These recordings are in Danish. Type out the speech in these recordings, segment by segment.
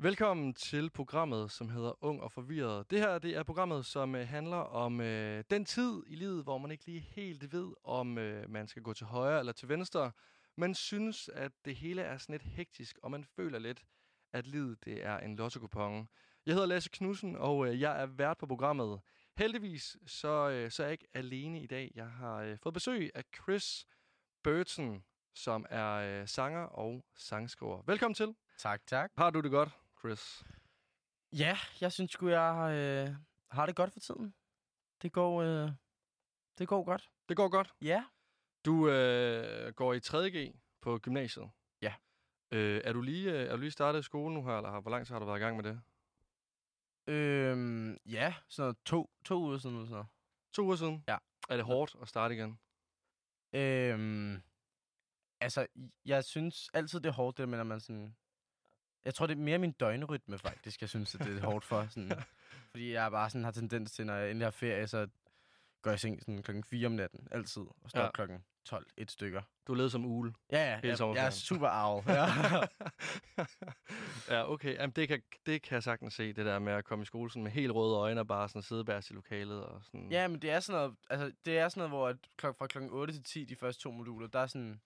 Velkommen til programmet, som hedder Ung og Forvirret. Det her det er programmet, som øh, handler om øh, den tid i livet, hvor man ikke lige helt ved, om øh, man skal gå til højre eller til venstre. Man synes, at det hele er sådan lidt hektisk, og man føler lidt, at livet det er en lotto Jeg hedder Lasse Knudsen, og øh, jeg er vært på programmet. Heldigvis så, øh, så er jeg ikke alene i dag. Jeg har øh, fået besøg af Chris Burton, som er øh, sanger og sangskriver. Velkommen til. Tak, tak. Har du det godt, Chris? Ja, jeg synes sgu, jeg øh, har det godt for tiden. Det går, øh, det går godt. Det går godt? Ja. Du øh, går i 3.G på gymnasiet? Ja. Øh, er, du lige, øh, er du lige startet i skole nu her, eller hvor lang tid har du været i gang med det? Øhm, ja, sådan to, to uger siden eller sådan. To uger siden? Ja. Er det hårdt at starte igen? Øhm, altså, jeg synes altid, det er hårdt, det med, at man sådan... Jeg tror, det er mere min døgnrytme, faktisk, jeg synes, at det er hårdt for. Sådan, fordi jeg bare sådan har tendens til, når jeg endelig har ferie, så går jeg i seng sådan klokken 4 om natten, altid, og står ja. klokken 12, et stykker. Du levet som ule? Ja, ja. Jeg, jeg er super arv. Ja. ja, okay. Jamen, det, kan, det kan jeg sagtens se, det der med at komme i skole sådan med helt røde øjne og bare sådan sidde bærs i lokalet. Og sådan. Ja, men det er sådan noget, altså, det er sådan noget, hvor at klok, fra klokken 8 til 10, de første to moduler, der er sådan,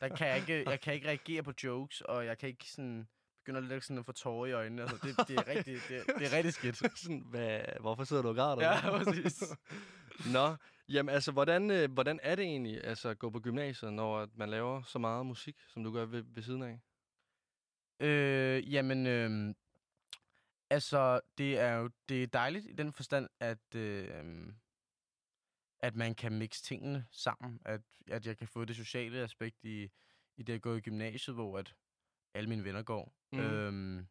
der kan jeg ikke, jeg kan ikke reagere på jokes, og jeg kan ikke sådan begynder lidt sådan at få tårer i øjnene. Altså, det, det, er rigtig, det, det er rigtig skidt. sådan, hvad, hvorfor sidder du og græder? Ja, præcis. Nå, jamen altså, hvordan, øh, hvordan er det egentlig altså, at gå på gymnasiet, når man laver så meget musik, som du gør ved, ved siden af? Øh, jamen, øh, altså, det er jo det er dejligt i den forstand, at, øh, at man kan mixe tingene sammen. At, at jeg kan få det sociale aspekt i, i det at gå i gymnasiet, hvor at alle mine venner går. Mm. Øhm,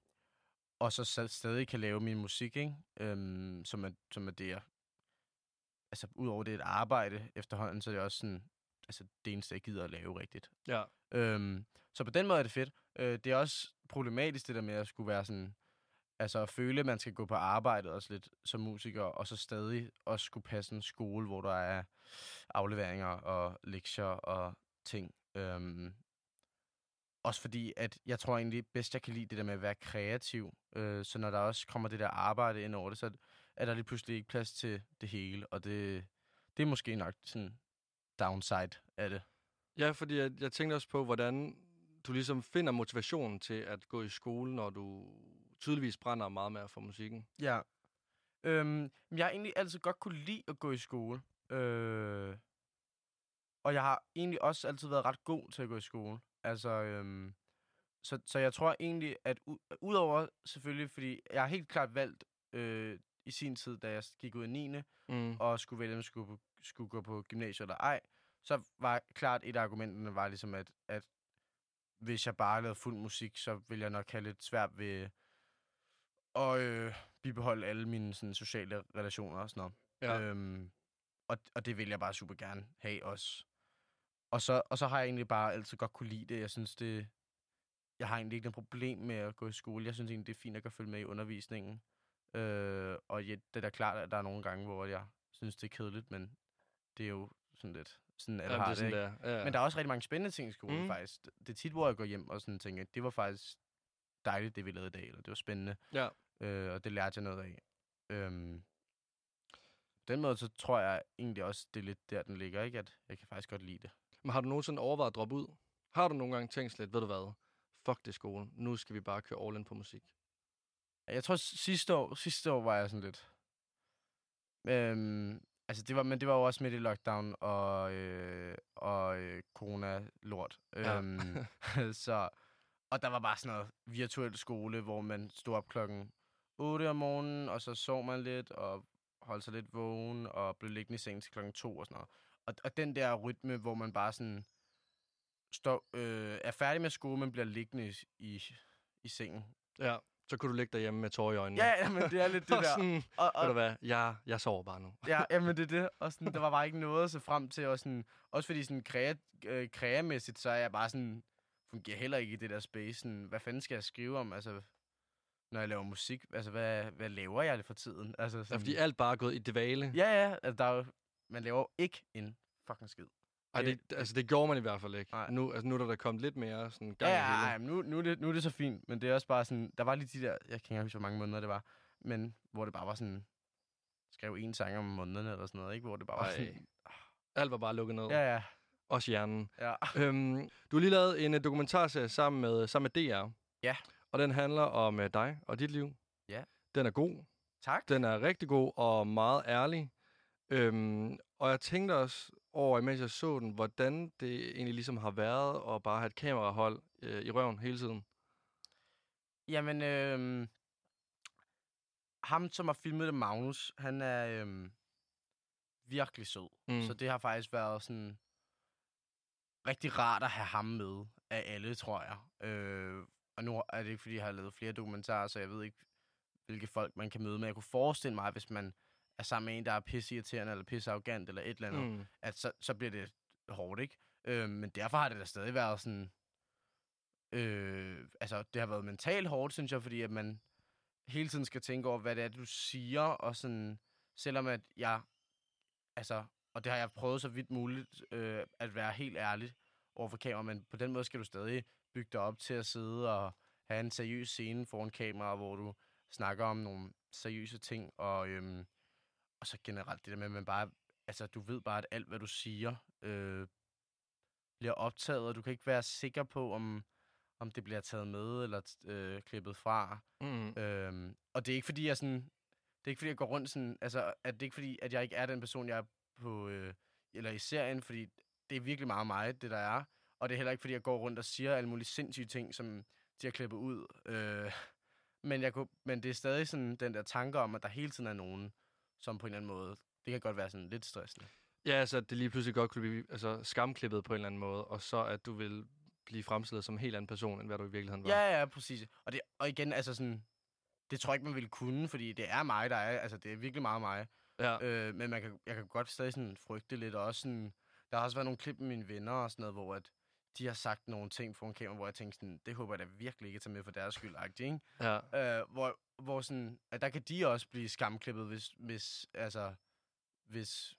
og så stadig kan lave min musik, ikke? Øhm, som, er, som er det, jeg... Altså, udover det er et arbejde efterhånden, så er det også sådan... Altså, det eneste, jeg gider at lave rigtigt. Ja. Øhm, så på den måde er det fedt. Øh, det er også problematisk, det der med at skulle være sådan... Altså, at føle, at man skal gå på arbejde også lidt som musiker, og så stadig også skulle passe en skole, hvor der er afleveringer og lektier og ting. Øhm, også fordi, at jeg tror egentlig bedst, jeg kan lide det der med at være kreativ. Øh, så når der også kommer det der arbejde ind over det, så er der lige pludselig ikke plads til det hele. Og det, det er måske nok sådan downside af det. Ja, fordi jeg, jeg tænkte også på, hvordan du ligesom finder motivationen til at gå i skole, når du tydeligvis brænder meget mere for musikken. Ja. Øhm, jeg har egentlig altid godt kunne lide at gå i skole. Øh, og jeg har egentlig også altid været ret god til at gå i skole. Altså, øhm, så, så jeg tror egentlig, at udover selvfølgelig, fordi jeg har helt klart valgt øh, i sin tid, da jeg gik ud i 9. Mm. og skulle vælge, om jeg skulle, skulle gå på gymnasiet eller ej, så var klart et af argumenterne var ligesom, at, at hvis jeg bare lavede fuld musik, så ville jeg nok have lidt svært ved at øh, bibeholde alle mine sådan, sociale relationer og sådan noget. Ja. Øhm, og, og det vil jeg bare super gerne have også. Og så, og så har jeg egentlig bare altid godt kunne lide det. Jeg synes, det... Jeg har egentlig ikke noget problem med at gå i skole. Jeg synes egentlig, det er fint at kan følge med i undervisningen. Øh, og ja, det er da klart, at der er nogle gange, hvor jeg synes, det er kedeligt, men det er jo sådan lidt... Sådan, at Jamen, har det, det, ikke? Der. Ja. Men der er også rigtig mange spændende ting i skolen, mm. faktisk. Det er tit, hvor jeg går hjem og sådan tænker, det var faktisk dejligt, det vi lavede i dag, eller det var spændende. Ja. Øh, og det lærte jeg noget af. Øhm, på den måde, så tror jeg egentlig også, det er lidt der, den ligger, ikke? At jeg kan faktisk godt lide det. Men har du nogensinde overvejet at droppe ud? Har du nogle gange tænkt lidt, ved du hvad, fuck det skole, nu skal vi bare køre all in på musik? Jeg tror sidste år, sidste år var jeg sådan lidt... Øhm, altså det var, men det var jo også midt i lockdown og, øh, og øh, corona-lort. Ja. Øhm, så, og der var bare sådan noget virtuel skole, hvor man stod op klokken 8 om morgenen, og så sov man lidt, og holdt sig lidt vågen, og blev liggende i seng til klokken 2 og sådan noget. Og, og den der rytme, hvor man bare sådan står, øh, er færdig med skole, men bliver liggende i, i, sengen. Ja, så kunne du ligge derhjemme med tårer i øjnene. Ja, ja, men det er lidt det der. sådan, og, og, ved du hvad, jeg, jeg sover bare nu. ja, jamen det er det. Og sådan, der var bare ikke noget at se frem til. Og sådan, også fordi sådan krea, øh, kreamæssigt, så er jeg bare sådan, fungerer heller ikke i det der space. Sådan, hvad fanden skal jeg skrive om? Altså, når jeg laver musik, altså hvad, hvad laver jeg det for tiden? Altså, sådan, ja, fordi alt bare er gået i dvale. Ja, ja, altså, der er jo, man laver ikke en fucking skid. Ej, det, altså, det gjorde man i hvert fald ikke. Nej. Nu, altså, nu er der da kommet lidt mere sådan Ja, gang ja, ja, men nu, nu, er det, nu er det så fint, men det er også bare sådan, der var lige de der, jeg kan ikke huske, hvor mange måneder det var, men hvor det bare var sådan, skrev en sang om månederne eller sådan noget, ikke? Hvor det bare var Ej. sådan, Alt var bare lukket ned. ja, ja, Også hjernen. ja. Øhm, du har lige lavet en uh, dokumentarserie sammen med, sammen med DR. Ja. Og den handler om uh, dig og dit liv. Ja. Den er god. Tak. Den er rigtig god og meget ærlig. Øhm, og jeg tænkte også over, imens jeg så den, hvordan det egentlig ligesom har været at bare have et kamerahold øh, i røven hele tiden. Jamen, øhm, ham, som har filmet det, Magnus, han er øhm, virkelig sød. Mm. Så det har faktisk været sådan rigtig rart at have ham med af alle, tror jeg. Øh, og nu er det ikke, fordi jeg har lavet flere dokumentarer, så jeg ved ikke, hvilke folk man kan møde. Men jeg kunne forestille mig, hvis man er sammen med en, der er pisseirriterende, eller pissearrogant, eller et eller andet, Mm. at så, så bliver det hårdt, ikke? Øh, men derfor har det da stadig været sådan... Øh, altså, det har været mentalt hårdt, synes jeg, fordi at man hele tiden skal tænke over, hvad det er, du siger, og sådan, selvom at jeg, altså, og det har jeg prøvet så vidt muligt, øh, at være helt ærlig over for kamera, men på den måde skal du stadig bygge dig op til at sidde og have en seriøs scene foran kamera, hvor du snakker om nogle seriøse ting, og, øhm, og så generelt det der med, at man bare, altså, du ved bare, at alt, hvad du siger, øh, bliver optaget, og du kan ikke være sikker på, om, om det bliver taget med eller øh, klippet fra. Mm. Øhm, og det er ikke fordi, jeg sådan... Det er ikke fordi, jeg går rundt sådan... Altså, at det er ikke fordi, at jeg ikke er den person, jeg er på... Øh, eller i serien, fordi det er virkelig meget mig, det der er. Og det er heller ikke fordi, jeg går rundt og siger alle mulige sindssyge ting, som de har klippet ud. Øh, men, jeg kunne, men det er stadig sådan den der tanke om, at der hele tiden er nogen, som på en eller anden måde... Det kan godt være sådan lidt stressende. Ja, altså, at det lige pludselig godt kunne blive altså, skamklippet på en eller anden måde, og så at du vil blive fremstillet som en helt anden person, end hvad du i virkeligheden var. Ja, ja, præcis. Og, det, og igen, altså sådan... Det tror jeg ikke, man ville kunne, fordi det er mig, der er... Altså, det er virkelig meget mig. ja. Øh, men man kan, jeg kan godt stadig sådan frygte lidt, og også sådan, der har også været nogle klip med mine venner og sådan noget, hvor at de har sagt nogle ting foran kamera, hvor jeg tænkte sådan, det håber jeg da virkelig ikke at tage med for deres skyld, ikke? ja. Øh, hvor, hvor sådan, at der kan de også blive skamklippet, hvis, hvis, altså, hvis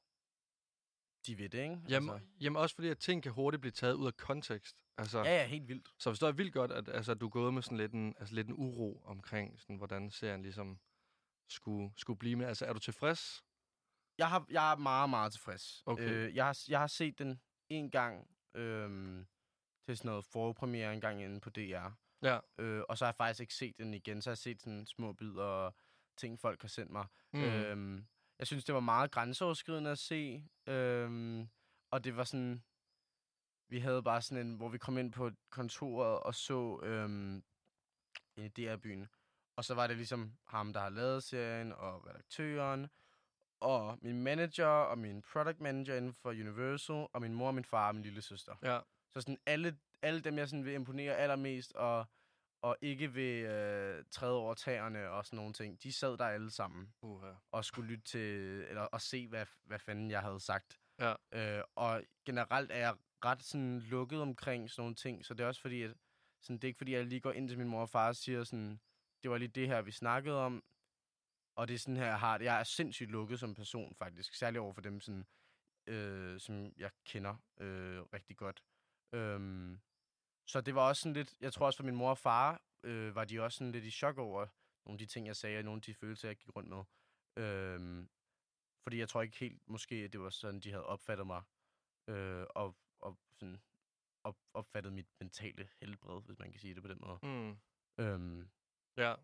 de ved det, ikke? Jamen, altså, jamen, også fordi, at ting kan hurtigt blive taget ud af kontekst. Altså, ja, ja, helt vildt. Så forstår jeg vildt godt, at, altså, du er gået med sådan lidt en, altså, lidt en uro omkring, sådan, hvordan serien ligesom skulle, skulle blive. Men altså, er du tilfreds? Jeg, har, jeg er meget, meget tilfreds. Okay. Øh, jeg, har, jeg har set den en gang øhm, til sådan noget forpremiere en gang inde på DR. Ja. Øh, og så har jeg faktisk ikke set den igen. Så har jeg set sådan små bidder og ting, folk har sendt mig. Mm. Øhm, jeg synes, det var meget grænseoverskridende at se. Øhm, og det var sådan... Vi havde bare sådan en, hvor vi kom ind på kontoret og så øhm, i DR-byen. Og så var det ligesom ham, der har lavet serien, og redaktøren, og min manager, og min product manager inden for Universal, og min mor, min far og min lille søster. Ja. Så sådan alle, alle dem, jeg sådan vil imponere allermest, og, og ikke vil øh, træde over tæerne og sådan nogle ting, de sad der alle sammen Uh-huh. og skulle lytte til, eller og se, hvad, hvad fanden jeg havde sagt. Ja. Øh, og generelt er jeg ret sådan lukket omkring sådan nogle ting, så det er også fordi, at, sådan, det er ikke fordi, jeg lige går ind til min mor og far og siger sådan, det var lige det her, vi snakkede om, og det er sådan her, jeg har det. Jeg er sindssygt lukket som person, faktisk. Særligt over for dem, sådan, øh, som jeg kender øh, rigtig godt. Øhm, så det var også sådan lidt, jeg tror også for min mor og far, øh, var de også sådan lidt i chok over nogle af de ting, jeg sagde, og nogle af de følelser, jeg gik rundt med. Øhm, fordi jeg tror ikke helt, måske, at det var sådan, de havde opfattet mig, øh, og, og sådan op, opfattet mit mentale helbred, hvis man kan sige det på den måde. Mm. Øhm, Ja.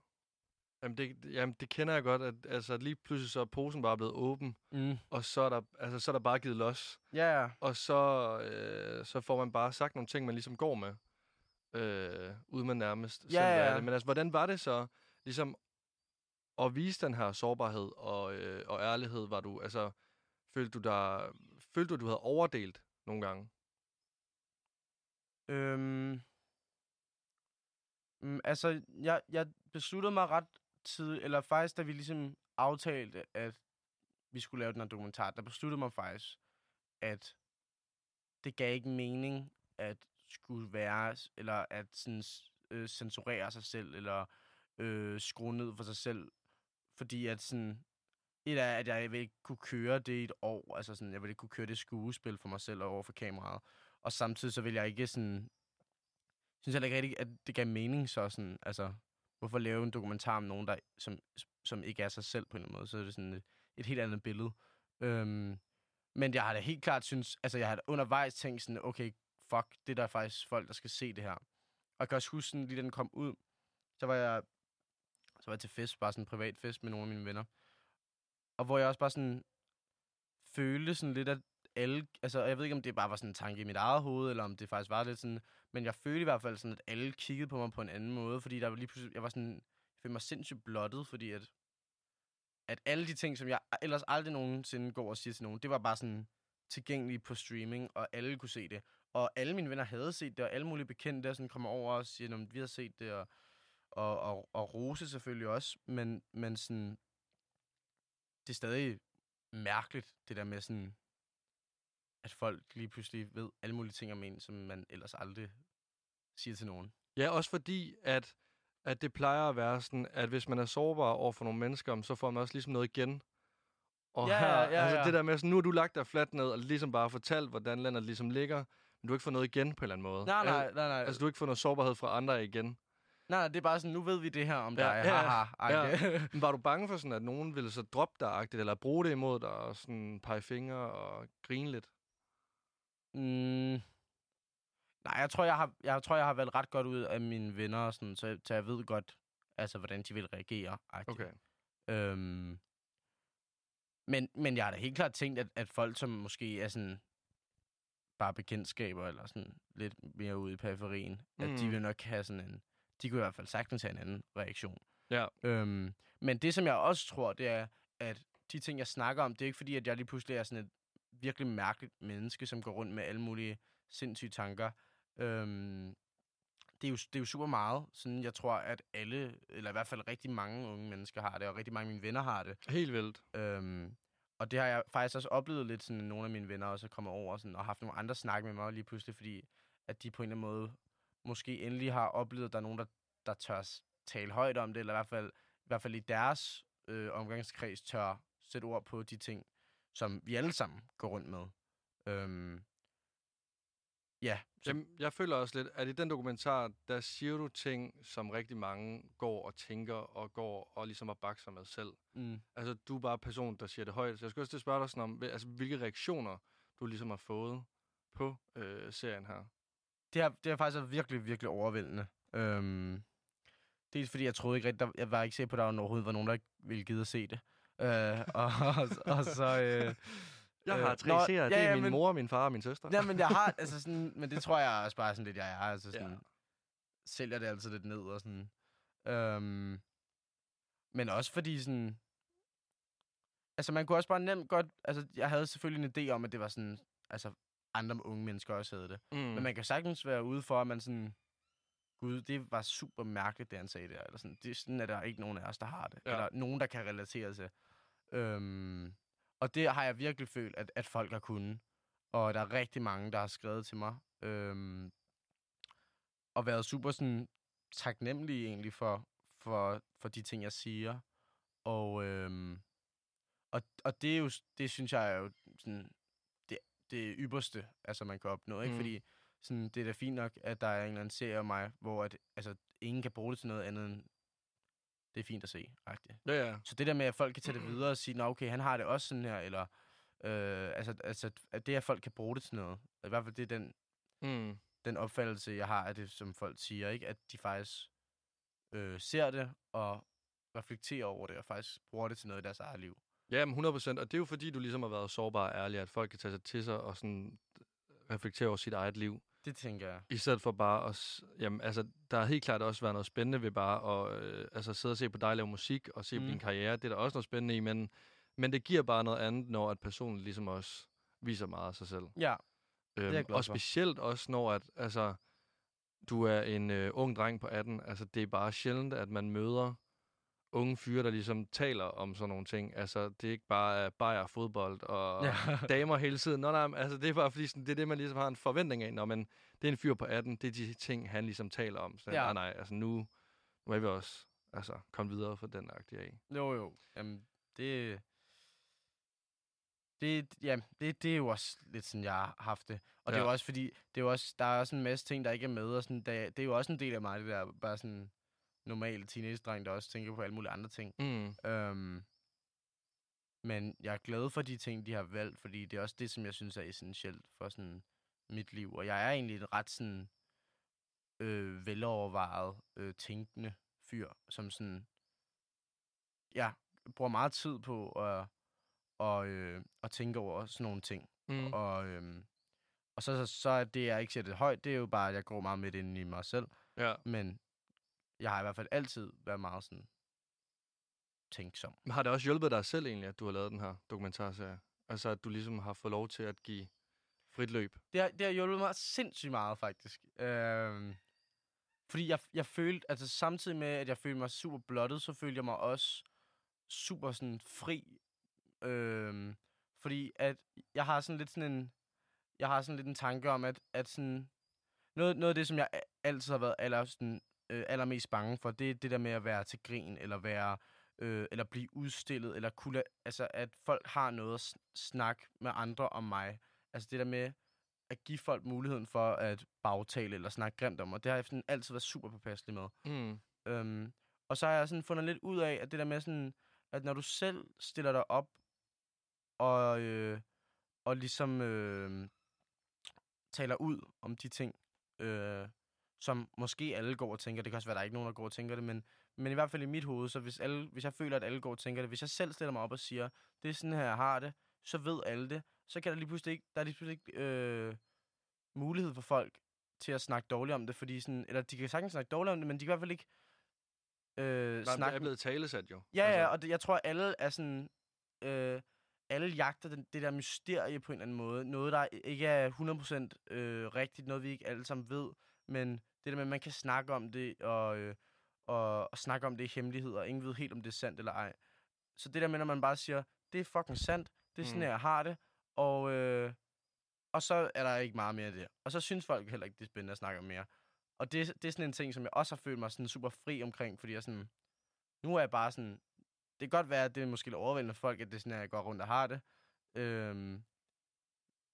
Jamen det, jamen, det kender jeg godt, at altså, lige pludselig så er posen bare blevet åben, mm, og så er der, altså, så er der bare givet los. ja, ja. Og så, øh, så får man bare sagt nogle ting, man ligesom går med, øh, uden man nærmest selv Ja, hvad er det. Men altså, hvordan var det så, ligesom, at vise den her sårbarhed og, øh, og ærlighed? Var du, altså, følte du dig, følte du, at du havde overdelt nogle gange? Øhm, mm, altså, jeg, jeg besluttede mig ret tid, eller faktisk, da vi ligesom aftalte, at vi skulle lave den her dokumentar, der besluttede mig faktisk, at det gav ikke mening at skulle være, eller at sådan, øh, censurere sig selv, eller øh, skrue ned for sig selv, fordi at sådan, Et er, at jeg vil ikke kunne køre det i et år. Altså sådan, jeg vil ikke kunne køre det skuespil for mig selv og over for kameraet. Og samtidig så vil jeg ikke sådan... Synes jeg ikke rigtig, at det gav mening så sådan... Altså, hvorfor lave en dokumentar om nogen, der, som, som ikke er sig selv på en eller anden måde? Så er det sådan et, et helt andet billede. Øhm, men jeg har da helt klart synes... Altså, jeg har da undervejs tænkt sådan, okay, fuck, det er der faktisk folk, der skal se det her. Og jeg kan også huske sådan, lige da den kom ud, så var jeg, så var jeg til fest, bare sådan en privat fest med nogle af mine venner. Og hvor jeg også bare sådan følte sådan lidt, at alle, altså jeg ved ikke, om det bare var sådan en tanke i mit eget hoved, eller om det faktisk var lidt sådan, men jeg følte i hvert fald sådan, at alle kiggede på mig på en anden måde, fordi der var lige pludselig, jeg var sådan, jeg følte mig sindssygt blottet, fordi at, at alle de ting, som jeg ellers aldrig nogensinde går og siger til nogen, det var bare sådan tilgængeligt på streaming, og alle kunne se det. Og alle mine venner havde set det, og alle mulige bekendte der sådan kommer over og siger, at vi har set det, og, og, og, og Rose selvfølgelig også, men, men sådan, det er stadig mærkeligt, det der med sådan, at folk lige pludselig ved alle mulige ting om en, som man ellers aldrig siger til nogen. Ja, også fordi, at, at det plejer at være sådan, at hvis man er sårbar over for nogle mennesker, så får man også ligesom noget igen. Og Ja, her, ja, ja, altså ja. det der med, sådan, nu har du lagt dig fladt ned, og ligesom bare fortalt, hvordan landet ligesom ligger, men du har ikke fået noget igen på en eller anden måde. Nej, nej, nej, nej. Altså, du har ikke fået noget sårbarhed fra andre igen. nej, nej, det er bare sådan, nu ved vi det her om Ja, dig. ja, haha, ja. Men var du bange for sådan, at nogen ville så droppe dig, eller bruge det imod dig, og sådan pege fingre og grine lidt? Mm. Nej, jeg tror, jeg har, jeg tror, jeg har valgt ret godt ud af mine venner, og sådan, så, jeg- så jeg ved godt, altså, hvordan de vil reagere. -agtigt. Okay. Øhm, men, men jeg har da helt klart tænkt, at, at folk, som måske er sådan bare bekendtskaber, eller sådan lidt mere ude i periferien, mm. at de Mm. vil nok have sådan en... De kunne i hvert fald sagtens have en anden reaktion. Ja. Øhm, men det, som jeg også tror, det er, at de ting, jeg snakker om, det er ikke fordi, at jeg lige pludselig er sådan et virkelig mærkeligt menneske, som går rundt med alle mulige sindssyge tanker. Øhm, det, er jo, det er jo super meget. Sådan, jeg tror, at alle, eller i hvert fald rigtig mange unge mennesker har det, og rigtig mange af mine venner har det. Helt vildt. Øhm, og det har jeg faktisk også oplevet lidt, sådan nogle af mine venner også er kommet over sådan, og haft nogle andre snak med mig lige pludselig, fordi at de på en eller anden måde måske endelig har oplevet, at der er nogen, der, der tør tale højt om det, eller i hvert fald, i, hvert fald i deres øh, omgangskreds tør sætte ord på de ting, som vi alle sammen går rundt med. Øhm, ja, så, Jamen, jeg føler også lidt, at i den dokumentar, der siger du ting, som rigtig mange går og tænker og går og ligesom og bakser med selv. mm, Altså, du er bare person, der siger det højt. Så jeg skal også spørge dig sådan om, altså, hvilke reaktioner du ligesom har fået på øh, serien her. det, har, det har faktisk været virkelig, virkelig overvældende. Øhm, dels fordi jeg troede ikke rigtigt, der, jeg var ikke sikker på, at der overhovedet var nogen, der ikke ville gide at se det. Øh, og, og, og så... Øh, Jeg Øh, har tre nå, seere. ja, det er ja, min men- mor, min far og min søster. Ja, men jeg har, altså sådan, men det tror jeg også bare sådan lidt, jeg er, altså sådan, Ja. sælger det altid lidt ned og sådan. Øhm, men også fordi sådan, altså man kunne også bare nemt godt, altså jeg havde selvfølgelig en idé om, at det var sådan, altså andre unge mennesker også havde det. Mm. Men man kan sagtens være ude for, at man sådan, gud, det var super mærkeligt, det han sagde der, eller sådan, det, sådan er der ikke nogen af os, der har det. Ja. Eller nogen, der kan relatere til. Øhm, og det har jeg virkelig følt, at, at folk har kunnet. Og der er rigtig mange, der har skrevet til mig. Øhm, og været super sådan taknemmelige egentlig for, for, for de ting, jeg siger. Og, øhm, og, og det er jo, det synes jeg er jo sådan, det, det ypperste, altså man kan opnå, ikke? Mm. Fordi sådan, det er da fint nok, at der er en eller anden serie om mig, hvor at, altså, ingen kan bruge det til noget andet end, det er fint at se, -agtigt. Ja, ja. Så det der med, at folk kan tage det videre og sige, Nå, okay, han har det også sådan her, eller øh, altså, altså, at det, at folk kan bruge det til noget. I hvert fald det er den, Mm. den opfattelse, jeg har af det, som folk siger, ikke? At de faktisk øh, ser det og reflekterer over det, og faktisk bruger det til noget i deres eget liv. Ja, men 100 procent. Og det er jo fordi, du ligesom har været sårbar og ærlig, at folk kan tage sig til sig og sådan reflektere over sit eget liv. Det tænker jeg. I stedet for bare at... Jamen, altså, der har helt klart også været noget spændende ved bare at øh, altså, sidde og se på dig lave musik og se mm. på Mm. din karriere. Det er der også noget spændende i, men, men det giver bare noget andet, når at personen ligesom også viser meget af sig selv. Ja, Øhm, jeg glad og for. specielt også, når at, altså, du er en øh, ung dreng på 18. Altså, det er bare sjældent, at man møder unge fyre, der ligesom taler om sådan nogle ting. Altså, det er ikke bare uh, bajer fodbold og Ja. damer hele tiden. Nå, nej, altså, det er bare fordi, sådan, det er det, man ligesom har en forventning af. Nå, men det er en fyr på 18, det er de ting, han ligesom taler om. Så Ja. nej, nej, altså nu, nu er vi også altså, kommet videre fra den agtige af. jo jo. Jamen, det, Det, ja, det, det er jo også lidt sådan, jeg har haft det. Og det er Ja. jo også fordi, det er jo også, der er også en masse ting, der ikke er med. Og sådan, det, det er jo også en del af mig, det der bare sådan normale teenage-dreng, der også tænker på alle mulige andre ting. Mm. Øhm, men jeg er glad for de ting, de har valgt, fordi det er også det, som jeg synes er essentielt for sådan mit liv. Og jeg er egentlig en ret sådan øh, velovervejet, øh, tænkende fyr, som sådan, ja, bruger meget tid på at, og, øh, at tænke over sådan nogle ting. Mm. Og, øhm, og så, så, så er det, jeg ikke det højt, det er jo bare, at jeg går meget midt ind i mig selv. Ja. Men jeg har i hvert fald altid været meget sådan tænksom. Men har det også hjulpet dig selv egentlig, at du har lavet den her dokumentarserie? Altså, at du ligesom har fået lov til at give frit løb? Det har, det har hjulpet mig sindssygt meget, faktisk. Øhm, fordi jeg, jeg følte, altså samtidig med, at jeg følte mig super blottet, så følte jeg mig også super sådan fri. Øhm, fordi at jeg har sådan lidt sådan en, jeg har sådan lidt en tanke om, at, at sådan, noget, noget af det, som jeg altid har været aller, sådan, øh, allermest bange for, det er det der med at være til grin, eller være, øh, eller blive udstillet, eller kunne, altså at folk har noget at sn- snakke med andre om mig. Altså det der med at give folk muligheden for at bagtale eller snakke grimt om, og det har jeg sådan altid været super påpasselig med. Mm. Øhm, og så har jeg sådan fundet lidt ud af, at det der med sådan, at når du selv stiller dig op, og, øh, og ligesom øh, taler ud om de ting, øh, som måske alle går og tænker, det kan også være, at der er ikke nogen, der går og tænker det, men, men i hvert fald i mit hoved, så hvis, alle, hvis jeg føler, at alle går og tænker det, hvis jeg selv stiller mig op og siger, det er sådan her, jeg har det, så ved alle det, så kan der lige pludselig ikke, der er lige pludselig ikke øh, mulighed for folk til at snakke dårligt om det, fordi sådan, eller de kan sagtens snakke dårligt om det, men de kan i hvert fald ikke øh, Nej, men det snakke er blevet talesat jo. Ja, ja, og det, jeg tror, alle er sådan... Øh, alle jagter den, det der mysterie på en eller anden måde. Noget, der ikke er 100% øh, rigtigt. Noget, vi ikke alle sammen ved. Men det der med, at man kan snakke om det, og, øh, og, og snakke om det i hemmelighed, og ingen ved helt, om det er sandt eller ej. Så det der med, når man bare siger, det er fucking sandt, det er sådan, Mm. jeg har det, og, øh, og så er der ikke meget mere af det. Og så synes folk heller ikke, det er spændende at snakke om mere. Og det, det er sådan en ting, som jeg også har følt mig sådan super fri omkring, fordi jeg sådan, nu er jeg bare sådan, det kan godt være, at det er måske lidt overvældende folk, at det er sådan, at jeg går rundt og har det. Øhm,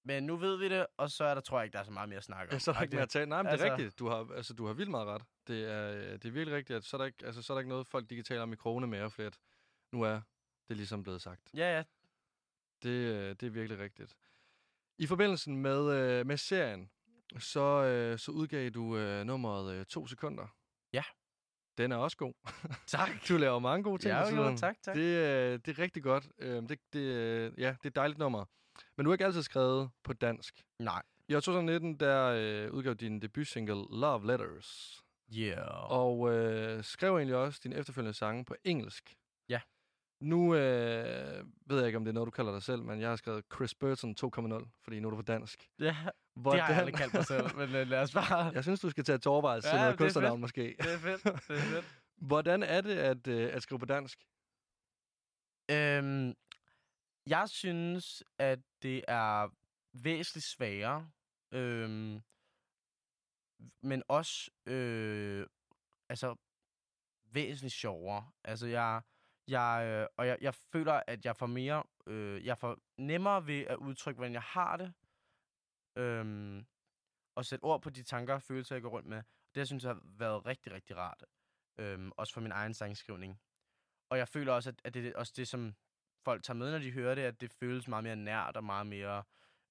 men nu ved vi det, og så er der, tror jeg ikke, der er så meget mere at snakke om. Ja, så er der ikke mere at tale. Nej, men altså... det er Altså- rigtigt. Du har, altså, du har vildt meget ret. Det er, øh, det er virkelig rigtigt, at så er, der ikke, altså, så er der ikke noget, folk de kan tale om i krone mere, fordi at nu er det ligesom blevet sagt. Ja, ja. Det, øh, det er virkelig rigtigt. I forbindelse med, øh, med serien, så, så udgav du nummeret to sekunder. Ja. Den er også god. Tak. Du laver mange gode ting. Ja, jo, tiden. tak, tak. Det, det er rigtig godt. Øh, det, det, ja, det er et dejligt nummer. Men du har ikke altid skrevet på dansk. Nej. I år 2019, der øh, udgav din debutsingle Love Letters. Yeah. Og øh, skrev egentlig også dine efterfølgende sange på engelsk. Ja. Nu øh, ved jeg ikke, om det er noget, du kalder dig selv, men jeg har skrevet Chris Burton 2.0, fordi nu er du på dansk. Ja, Hvordan? det har jeg aldrig kaldt mig selv, men øh, lad os bare... Jeg synes, du skal tage til overvejelse til Ja, noget det er kunstnernavn måske. Det er fedt, det er fedt. Hvordan er det at, øh, at skrive på dansk? Øhm, jeg synes, at det er væsentligt sværere, øhm, men også øh, altså væsentligt sjovere. Altså jeg, jeg øh, og jeg, jeg føler, at jeg får mere, øh, jeg får nemmere ved at udtrykke, hvordan jeg har det, øhm, og sætte ord på de tanker og følelser, jeg går rundt med. Det synes jeg har været rigtig, rigtig rart. Øhm, også for min egen sangskrivning. Og jeg føler også, at, at det er også det, som folk tager med, når de hører det, at det føles meget mere nært og meget mere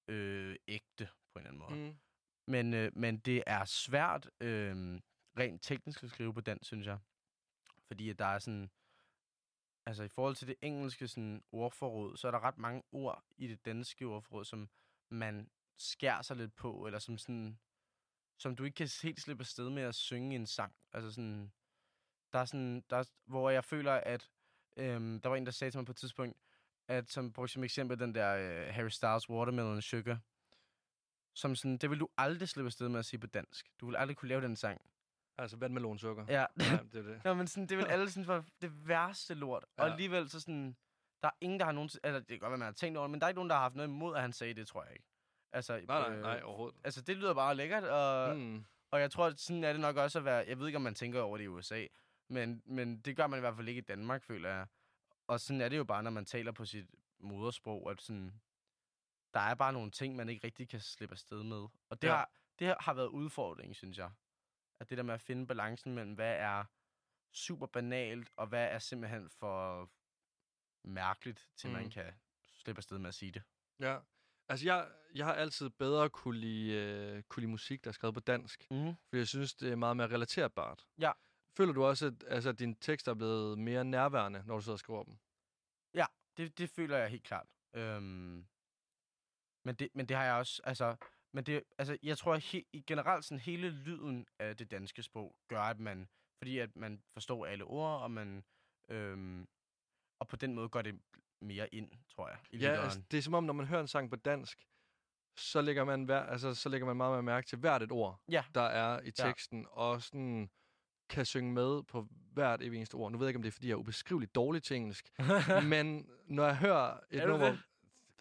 øh, ægte på en eller anden måde. Mm. Men, øh, men det er svært øh, rent teknisk at skrive på dansk, synes jeg. Fordi at der er sådan... Altså i forhold til det engelske sådan, ordforråd, så er der ret mange ord i det danske ordforråd, som man skærer sig lidt på, eller som sådan... Som du ikke kan helt slippe afsted med at synge en sang. Altså sådan... Der er sådan... Der er, hvor jeg føler, at... Øhm, der var en, der sagde til mig på et tidspunkt, at som brugte som eksempel den der øh, Harry Styles Watermelon Sugar, som sådan, det vil du aldrig slippe afsted med at sige på dansk. Du vil aldrig kunne lave den sang. Altså vandmelonsukker. Ja. ja det er det. Nå, men sådan, det vil alle sådan for det værste lort. Ja. Og alligevel så sådan, der er ingen, der har nogen... Eller det kan godt være, man har tænkt over det, men der er ikke nogen, der har haft noget imod, at han sagde det, tror jeg ikke. Altså, Nej, nej, nej, overhovedet. Altså, det lyder bare lækkert, og, mm. Mm. og jeg tror, at sådan er det nok også at være... Jeg ved ikke, om man tænker over det i USA, men, men det gør man i hvert fald ikke i Danmark, føler jeg. Og sådan er det jo bare, når man taler på sit modersprog, at sådan... der er bare nogle ting, man ikke rigtig kan slippe afsted med. Og det, Ja. har, det har- været udfordringen, synes jeg. At det der med at finde balancen mellem, hvad er super banalt, og hvad er simpelthen for mærkeligt, til mm. Man kan slippe afsted med at sige det. Ja. Altså, jeg, jeg har altid bedre kunne lide, øh, kunne lide musik, der er skrevet på dansk. Mm. Fordi jeg synes, det er meget mere relaterbart. Ja. Føler du også, at, altså, at dine tekster er blevet mere nærværende, når du sidder og skriver dem? Det, det føler jeg helt klart. Øhm, men, det, men det har jeg også, altså, men det, altså, jeg tror he, i generelt sådan hele lyden af det danske sprog gør, at man, fordi at man forstår alle ord, og man, øhm, og på den måde går det mere ind, tror jeg, i Ja, lytteren. altså, det er som om, når man hører en sang på dansk, så lægger man, hver, altså, så lægger man meget mere mærke til hvert et ord, Ja. der er i Ja. teksten, og sådan kan synge med på hvert evig eneste ord. Nu ved jeg ikke, om det er, fordi jeg er ubeskriveligt dårlig til engelsk, men når jeg hører et Er nummer... det?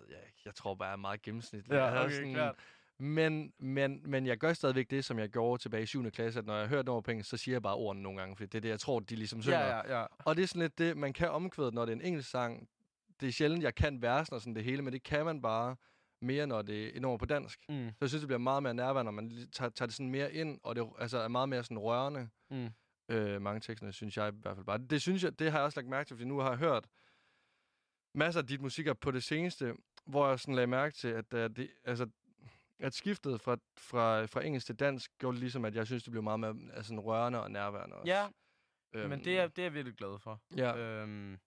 Ved jeg ikke. Jeg tror bare, jeg er meget gennemsnitlig. Ja, okay, klart. Men, men, men jeg gør stadigvæk det, som jeg gjorde tilbage i 7. klasse, at når jeg hører et nummer på engelsk, så siger jeg bare ordene nogle gange, fordi det er det, jeg tror, de ligesom synger. ja, ja, ja. Og det er sådan lidt det, man kan omkvædet, når det er en engelsk sang. Det er sjældent, jeg kan versen og sådan det hele, men det kan man bare mere, når det er et nummer på dansk. Mm, Så jeg synes, det bliver meget mere nærværende, når man tager, tager det sådan mere ind, og det altså, er meget mere sådan rørende. mm. Øh, mange tekster, synes jeg i hvert fald bare. Det synes jeg, det har jeg også lagt mærke til, fordi nu har jeg hørt masser af dit musikker på det seneste, hvor jeg sådan lagde mærke til, at, uh, det, altså, at skiftet fra, fra, fra engelsk til dansk gjorde ligesom, at jeg synes, det blev meget mere altså, rørende og nærværende også. Ja, Øhm, men det er, det er jeg virkelig glad for. Ja, Øhm,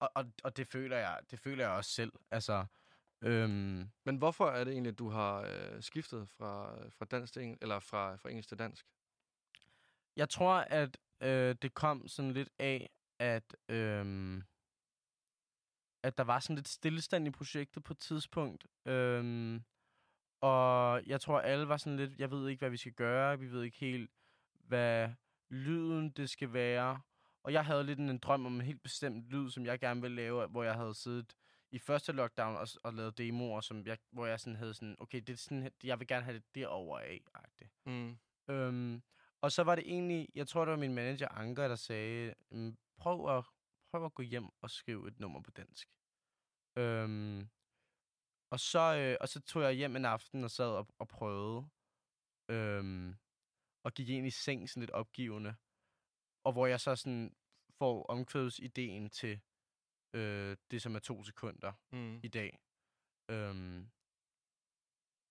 og, og, og det føler jeg, det føler jeg også selv. Altså, øhm, men hvorfor er det egentlig, at du har øh, skiftet fra, fra dansk til eller fra, fra engelsk til dansk? Jeg tror, at øh, det kom sådan lidt af, at, øhm, at der var sådan lidt stillestand i projektet på et tidspunkt. Øhm, og jeg tror, alle var sådan lidt, jeg ved ikke, hvad vi skal gøre. Vi ved ikke helt, hvad lyden det skal være. Og jeg havde lidt en, en drøm om en helt bestemt lyd, som jeg gerne ville lave, hvor jeg havde siddet i første lockdown og, og lavet demoer, som jeg, hvor jeg sådan havde sådan, okay, det er sådan, jeg vil gerne have det derover af. -agtigt. Mm. Øhm, og så var det egentlig, jeg tror, det var min manager Anker, der sagde, "Mm, prøv at, prøv at gå hjem og skrive et nummer på dansk. Øhm, og, så, øh, og så tog jeg hjem en aften og sad og, og prøvede. Øhm, og gik ind i seng sådan lidt opgivende. Og hvor jeg så sådan får omkvædsideen til øh, det, som er to sekunder Mm. i dag. Øhm,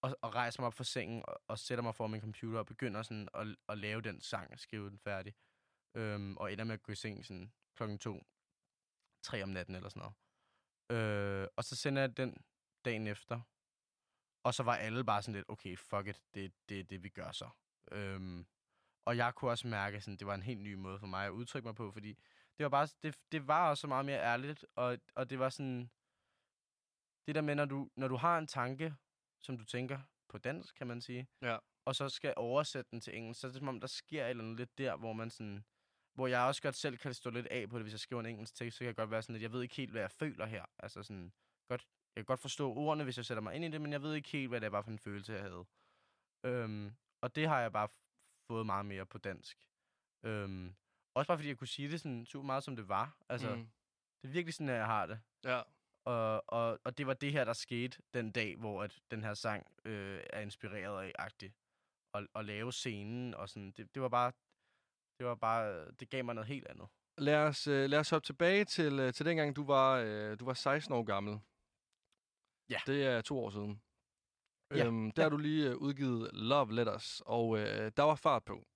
og, og rejser mig op fra sengen og, og sætter mig foran min computer og begynder sådan at, at lave den sang og skrive den færdig. Øhm, og ender med at gå i seng sådan klokken to, tre om natten eller sådan noget. Øh, og så sender jeg den dagen efter. Og så var alle bare sådan lidt, okay, fuck it, det er det, det, vi gør så. Øhm, og jeg kunne også mærke, at det var en helt ny måde for mig at udtrykke mig på, fordi det var bare, det, det var også meget mere ærligt, og, og det var sådan, det der med, når du, når du har en tanke, som du tænker på dansk, kan man sige, Ja. og så skal oversætte den til engelsk, så er det som om, der sker et eller andet lidt der, hvor man sådan, hvor jeg også godt selv kan stå lidt af på det, hvis jeg skriver en engelsk tekst, så kan jeg godt være sådan lidt, jeg ved ikke helt, hvad jeg føler her. Altså sådan, godt, jeg kan godt forstå ordene, hvis jeg sætter mig ind i det, men jeg ved ikke helt, hvad det var for en følelse, jeg havde. Øhm, og det har jeg bare fået meget mere på dansk. Øhm, også bare fordi jeg kunne sige det sådan super meget, som det var. Altså, mm. Det er virkelig sådan, at jeg har det. Ja. Og, og, og det var det her, der skete den dag, hvor at den her sang øh, er inspireret af agtigt. Og, og lave scenen og sådan. Det, det var bare, det var bare, det gav mig noget helt andet. Lad os, øh, lad os hoppe tilbage til, øh, til dengang, du var, øh, du var 16 år gammel. Ja. Det er to år siden. Ja. Øhm, der har du lige øh, udgivet Love Letters, og øh, der var fart på.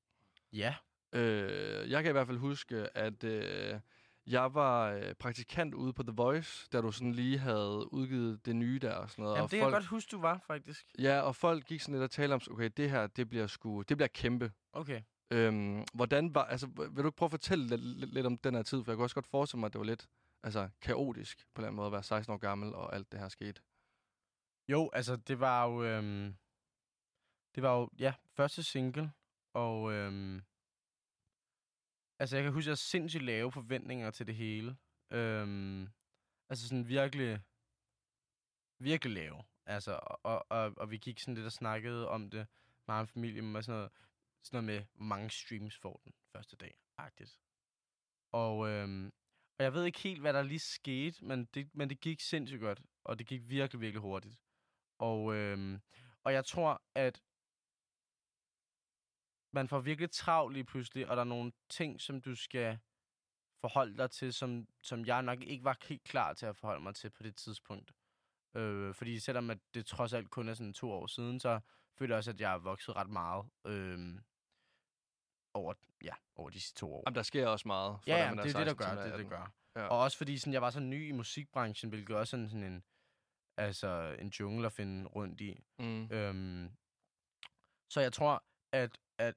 Ja. Øh, jeg kan i hvert fald huske, at øh, jeg var øh, praktikant ude på The Voice, da du sådan lige havde udgivet det nye der og sådan noget. Jamen, og det kan jeg godt huske, du var, faktisk. Ja, og folk gik sådan lidt og talte om, okay, det her, det bliver sgu, det bliver kæmpe. Okay. Øhm, hvordan var, altså, vil du ikke prøve at fortælle lidt, lidt, lidt om den her tid? For jeg kunne også godt forestille mig, at det var lidt altså, kaotisk på en eller anden måde at være 16 år gammel, og alt det her skete. Jo, altså, det var jo... Øhm, det var jo, ja, første single. Og øhm, altså, jeg kan huske, at jeg havde sindssygt lave forventninger til det hele. Øhm, altså sådan virkelig, virkelig lave. Altså, og, og, og, og vi gik sådan lidt og snakkede om det med en familie, med sådan noget, sådan noget med, hvor mange streams får den første dag, agtigt. Og, øhm, og jeg ved ikke helt, hvad der lige skete, men det, men det gik sindssygt godt, og det gik virkelig, virkelig hurtigt. Og, øhm, og jeg tror, at man får virkelig travlt lige pludselig, og der er nogle ting, som du skal forholde dig til, som, som jeg nok ikke var helt klar til at forholde mig til på det tidspunkt. Øh, fordi selvom at det trods alt kun er sådan to år siden, så føler jeg også, at jeg har vokset ret meget øh, over, ja, over disse to år. Jamen, der sker også meget. For Ja, ja, det er det, der 16 gør. Det, det, 18. der gør. Ja. Og også fordi sådan, jeg var så ny i musikbranchen, hvilket også er sådan en, altså, en jungle at finde rundt i. Mm. Øhm, så jeg tror, at, at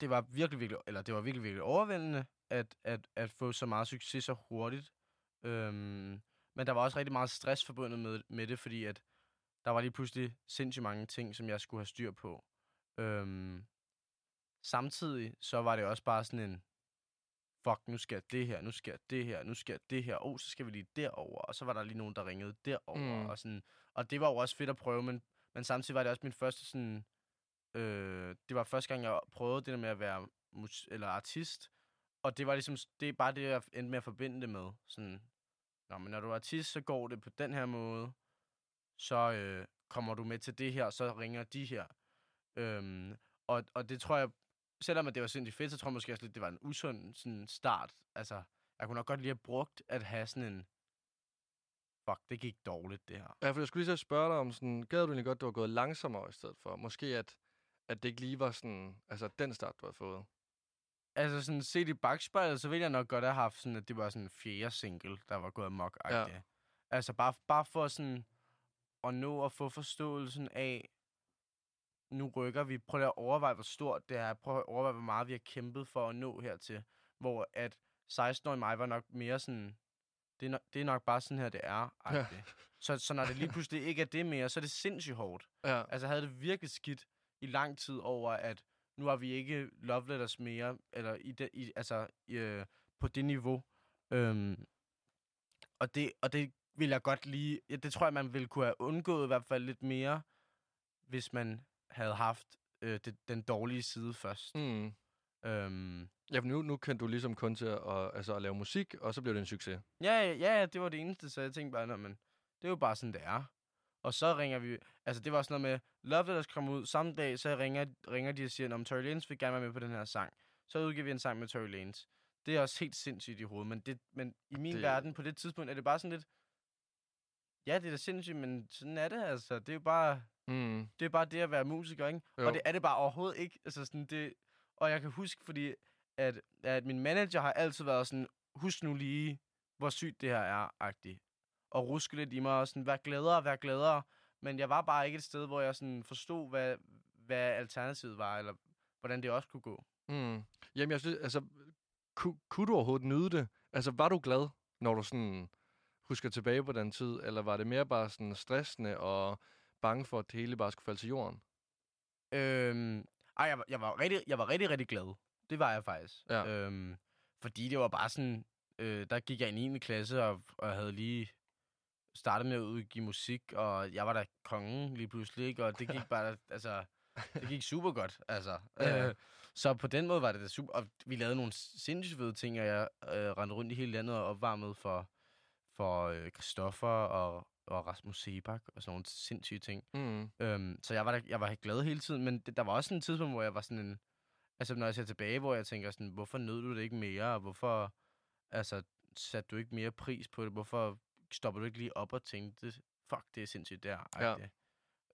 det var virkelig, virkelig, eller det var virkelig, virkelig overvældende, at, at, at få så meget succes så hurtigt. Øhm, men der var også rigtig meget stress forbundet med, med det, fordi at der var lige pludselig sindssygt mange ting, som jeg skulle have styr på. Øhm, samtidig så var det også bare sådan en, fuck, nu skal jeg det her, nu jeg det her, nu jeg det her, oh, så skal vi lige derover og så var der lige nogen, der ringede derover mm. og sådan, og det var jo også fedt at prøve, men, men samtidig var det også min første sådan, øh, det var første gang, jeg prøvede det der med at være mus- eller artist, og det var ligesom, det er bare det, jeg endte med at forbinde det med, sådan, Nå, men når du er artist, så går det på den her måde, så øh, kommer du med til det her, så ringer de her. Øhm, og, og det tror jeg, selvom at det var sindssygt fedt, så tror jeg måske også lidt, det var en usund sådan, start. Altså, jeg kunne nok godt lige have brugt at have sådan en, fuck, det gik dårligt, det her. Ja, for jeg skulle lige så spørge dig om sådan, gad du egentlig godt, du var gået langsommere i stedet for? Måske at, at det ikke lige var sådan, altså den start, du havde fået. Altså sådan set i bagspejlet, så ville jeg nok godt have haft sådan, at det var sådan en fjerde single, der var gået amok Ja. Altså bare, bare for sådan at nå at få forståelsen af, nu rykker vi. Prøv lige at overveje, hvor stort det er. Prøv at overveje, hvor meget vi har kæmpet for at nå hertil. Hvor at 16-årige mig var nok mere sådan, det er, nok, det er nok bare sådan her, det er. Ja. Så, så når det lige pludselig ikke er det mere, så er det sindssygt hårdt. Ja. Altså, havde det virkelig skidt i lang tid over, at nu har vi ikke love letters mere, eller i det, i, altså, i, øh, på det niveau. Øhm, og, det, og det vil jeg godt lige... Ja, det tror jeg, man ville kunne have undgået i hvert fald lidt mere, hvis man havde haft øh, det, den dårlige side først. Mm. Øhm, Ja, for nu, nu kendte du ligesom kun til at, altså, at lave musik, og så blev det en succes. Ja, ja, ja, det var det eneste, så jeg tænkte bare, "Nå, men det er jo bare sådan, det er. Og så ringer vi, altså det var sådan noget med, Love Letters kom ud samme dag, så ringer, ringer de og siger, om Tory Lanez vil gerne være med på den her sang. Så udgiver vi en sang med Tory Lanez. Det er også helt sindssygt i hovedet, men, det, men i min Det- verden på det tidspunkt er det bare sådan lidt, ja, det er da sindssygt, men sådan er det altså. Det er jo bare, Mm. det er bare det at være musiker, ikke? Jo. Og det er det bare overhovedet ikke. Altså sådan det, og jeg kan huske, fordi at, at min manager har altid været sådan, husk nu lige, hvor sygt det her er, agtigt. Og ruske lidt i mig, og sådan, vær gladere, vær gladere. Men jeg var bare ikke et sted, hvor jeg sådan forstod, hvad, hvad alternativet var, eller hvordan det også kunne gå. Mm. Jamen, jeg synes, altså, ku, kunne du overhovedet nyde det? Altså, var du glad, når du sådan husker tilbage på den tid, eller var det mere bare sådan stressende og bange for, at det hele bare skulle falde til jorden? Øhm, ej, jeg, var- jeg, var rigtig, jeg var rigtig, rigtig glad. Det var jeg faktisk. Ja. Øhm, fordi det var bare sådan, øh, der gik jeg i 9. klasse, og, og havde lige startet med at udgive musik, og jeg var der kongen lige pludselig, ikke? Og det gik bare, altså, det gik super godt, altså. Ja. Øh, så på den måde var det da super, og vi lavede nogle sindssygt fede ting, og jeg øh, rendte rundt i hele landet og opvarmede for, for øh, Christoffer og, og Rasmus Sebak og sådan nogle sindssyge ting. Mm. Øhm, så jeg var, da, jeg var glad hele tiden, men det, der var også en tidspunkt, hvor jeg var sådan en... Altså, når jeg ser tilbage, hvor jeg tænker sådan, hvorfor nød du det ikke mere, og hvorfor altså, satte du ikke mere pris på det, hvorfor stopper du ikke lige op og tænkte, fuck, det er sindssygt der. Ja.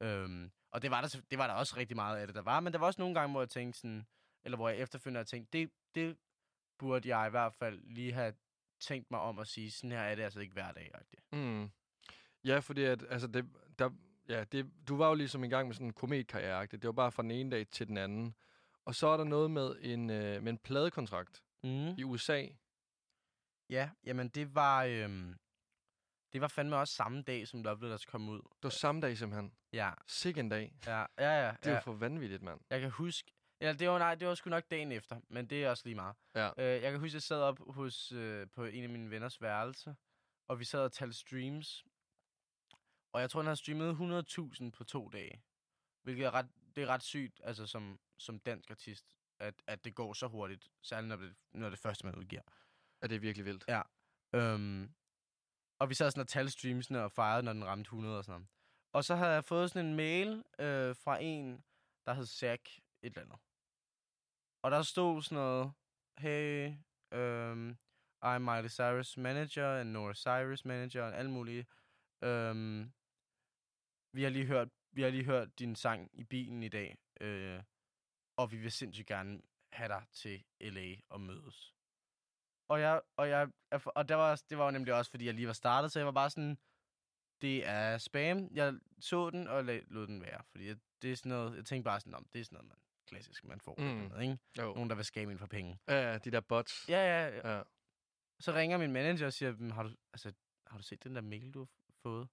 Øhm, og det var, der, det var der også rigtig meget af det, der var, men der var også nogle gange, hvor jeg tænkte sådan, eller hvor jeg efterfølgende har tænkt, det, det burde jeg i hvert fald lige have tænkt mig om at sige, sådan her er det altså ikke hver dag. Mm. Ja, fordi at, altså, det, der, ja, det, du var jo ligesom i gang med sådan en kometkarriere Det var bare fra den ene dag til den anden. Og så er der noget med en, øh, med en pladekontrakt Mm. i USA. Ja, jamen det var, øhm, det var fandme også samme dag, som Love Letters kom ud. Det var samme dag simpelthen. Ja, Sikke en dag. ja, ja, ja. Det er ja. for vanvittigt, mand. Jeg kan huske, ja, det var, nej, det var sgu nok dagen efter, men det er også lige meget. Ja. Øh, jeg kan huske, jeg sad op hos, øh, på en af mine venners værelse, og vi sad og talte streams. Og jeg tror, han har streamet 100.000 på to dage. Hvilket er ret, det er ret sygt, altså som, som dansk artist, at, at det går så hurtigt. Særligt når det, når det er første, man udgiver. Ja, det er virkelig vildt. Ja. Øhm, og vi sad sådan og talte streamsene og fejrede, når den ramte 100 og sådan noget. Og så havde jeg fået sådan en mail øh, fra en, der hed Zack et eller andet. Og der stod sådan noget, hey, um, I'm Miley Cyrus manager, and Nora Cyrus manager, og alt muligt. Um, vi har lige hørt, vi har lige hørt din sang i bilen i dag, øh, og vi vil sindssygt gerne have dig til LA og mødes. Og jeg, og jeg, og der var, det var jo nemlig også, fordi jeg lige var startet, så jeg var bare sådan, det er spam. Jeg så den og lad, lod den være, fordi jeg, det er sådan noget, jeg tænkte bare sådan, om det er sådan noget, man klassisk, man får. Mm. Noget, ikke? Jo. Nogen, der vil skabe ind for penge. Ja, de der bots. Ja, ja, ja. Så ringer min manager og siger, "Men har du, altså, har du set den der mail, du har fået?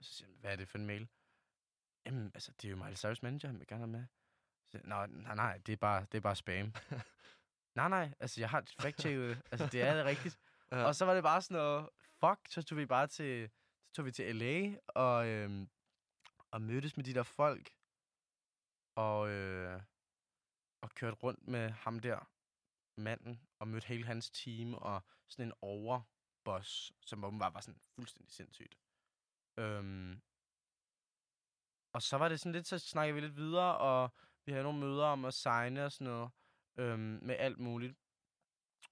Så siger han, hvad er det for en mail? Jamen, altså, det er jo Miley Cyrus manager, han vil gerne have med. Så, Nå, nej, nej, det er bare, det er bare spam. nej, nej, altså, jeg har fact-checket det. Altså, det er det rigtigt. Ja. Og så var det bare sådan noget, fuck, så tog vi bare til, så tog vi til LA og, øhm, og mødtes med de der folk. Og, øh, og kørte rundt med ham der, manden, og mødte hele hans team, og sådan en overboss, som åbenbart var sådan fuldstændig sindssygt. Øhm, og så var det sådan lidt, så snakkede vi lidt videre, og vi havde nogle møder om at signe og sådan noget, øhm, med alt muligt.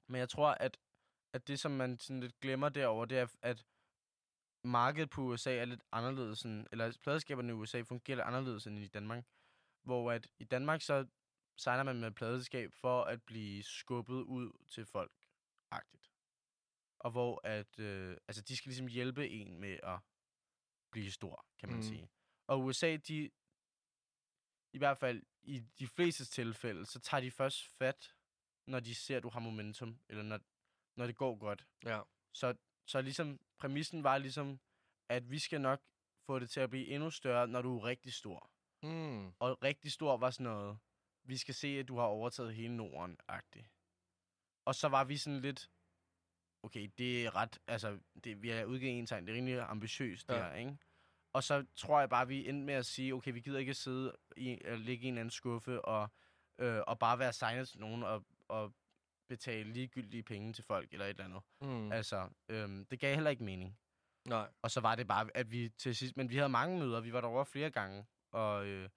Men jeg tror, at, at det, som man sådan lidt glemmer derover, det er, at markedet på USA er lidt anderledes, sådan, eller pladeskaberne i USA fungerer lidt anderledes end i Danmark. Hvor at i Danmark, så signer man med pladeskab for at blive skubbet ud til folk, agtigt. Og hvor at, øh, altså de skal ligesom hjælpe en med at blive stor, kan man mm. sige. Og USA, de, i hvert fald i de fleste tilfælde, så tager de først fat, når de ser, at du har momentum, eller når, når det går godt. Ja. Så, så ligesom, præmissen var ligesom, at vi skal nok få det til at blive endnu større, når du er rigtig stor. Mm. Og rigtig stor var sådan noget, vi skal se, at du har overtaget hele Norden-agtigt. Og så var vi sådan lidt, okay, det er ret, altså, det, vi er udgivet en tegn, det er rimelig ambitiøst det Ja. her, ikke? Og så tror jeg bare, vi endte med at sige, okay, vi gider ikke at sidde i, at ligge i en anden skuffe og, øh, og bare være signet til nogen og, og betale ligegyldige penge til folk eller et eller andet. Mm. Altså, øhm, det gav heller ikke mening. Nej. Og så var det bare, at vi til sidst... Men vi havde mange møder, vi var derovre flere gange, og, øh,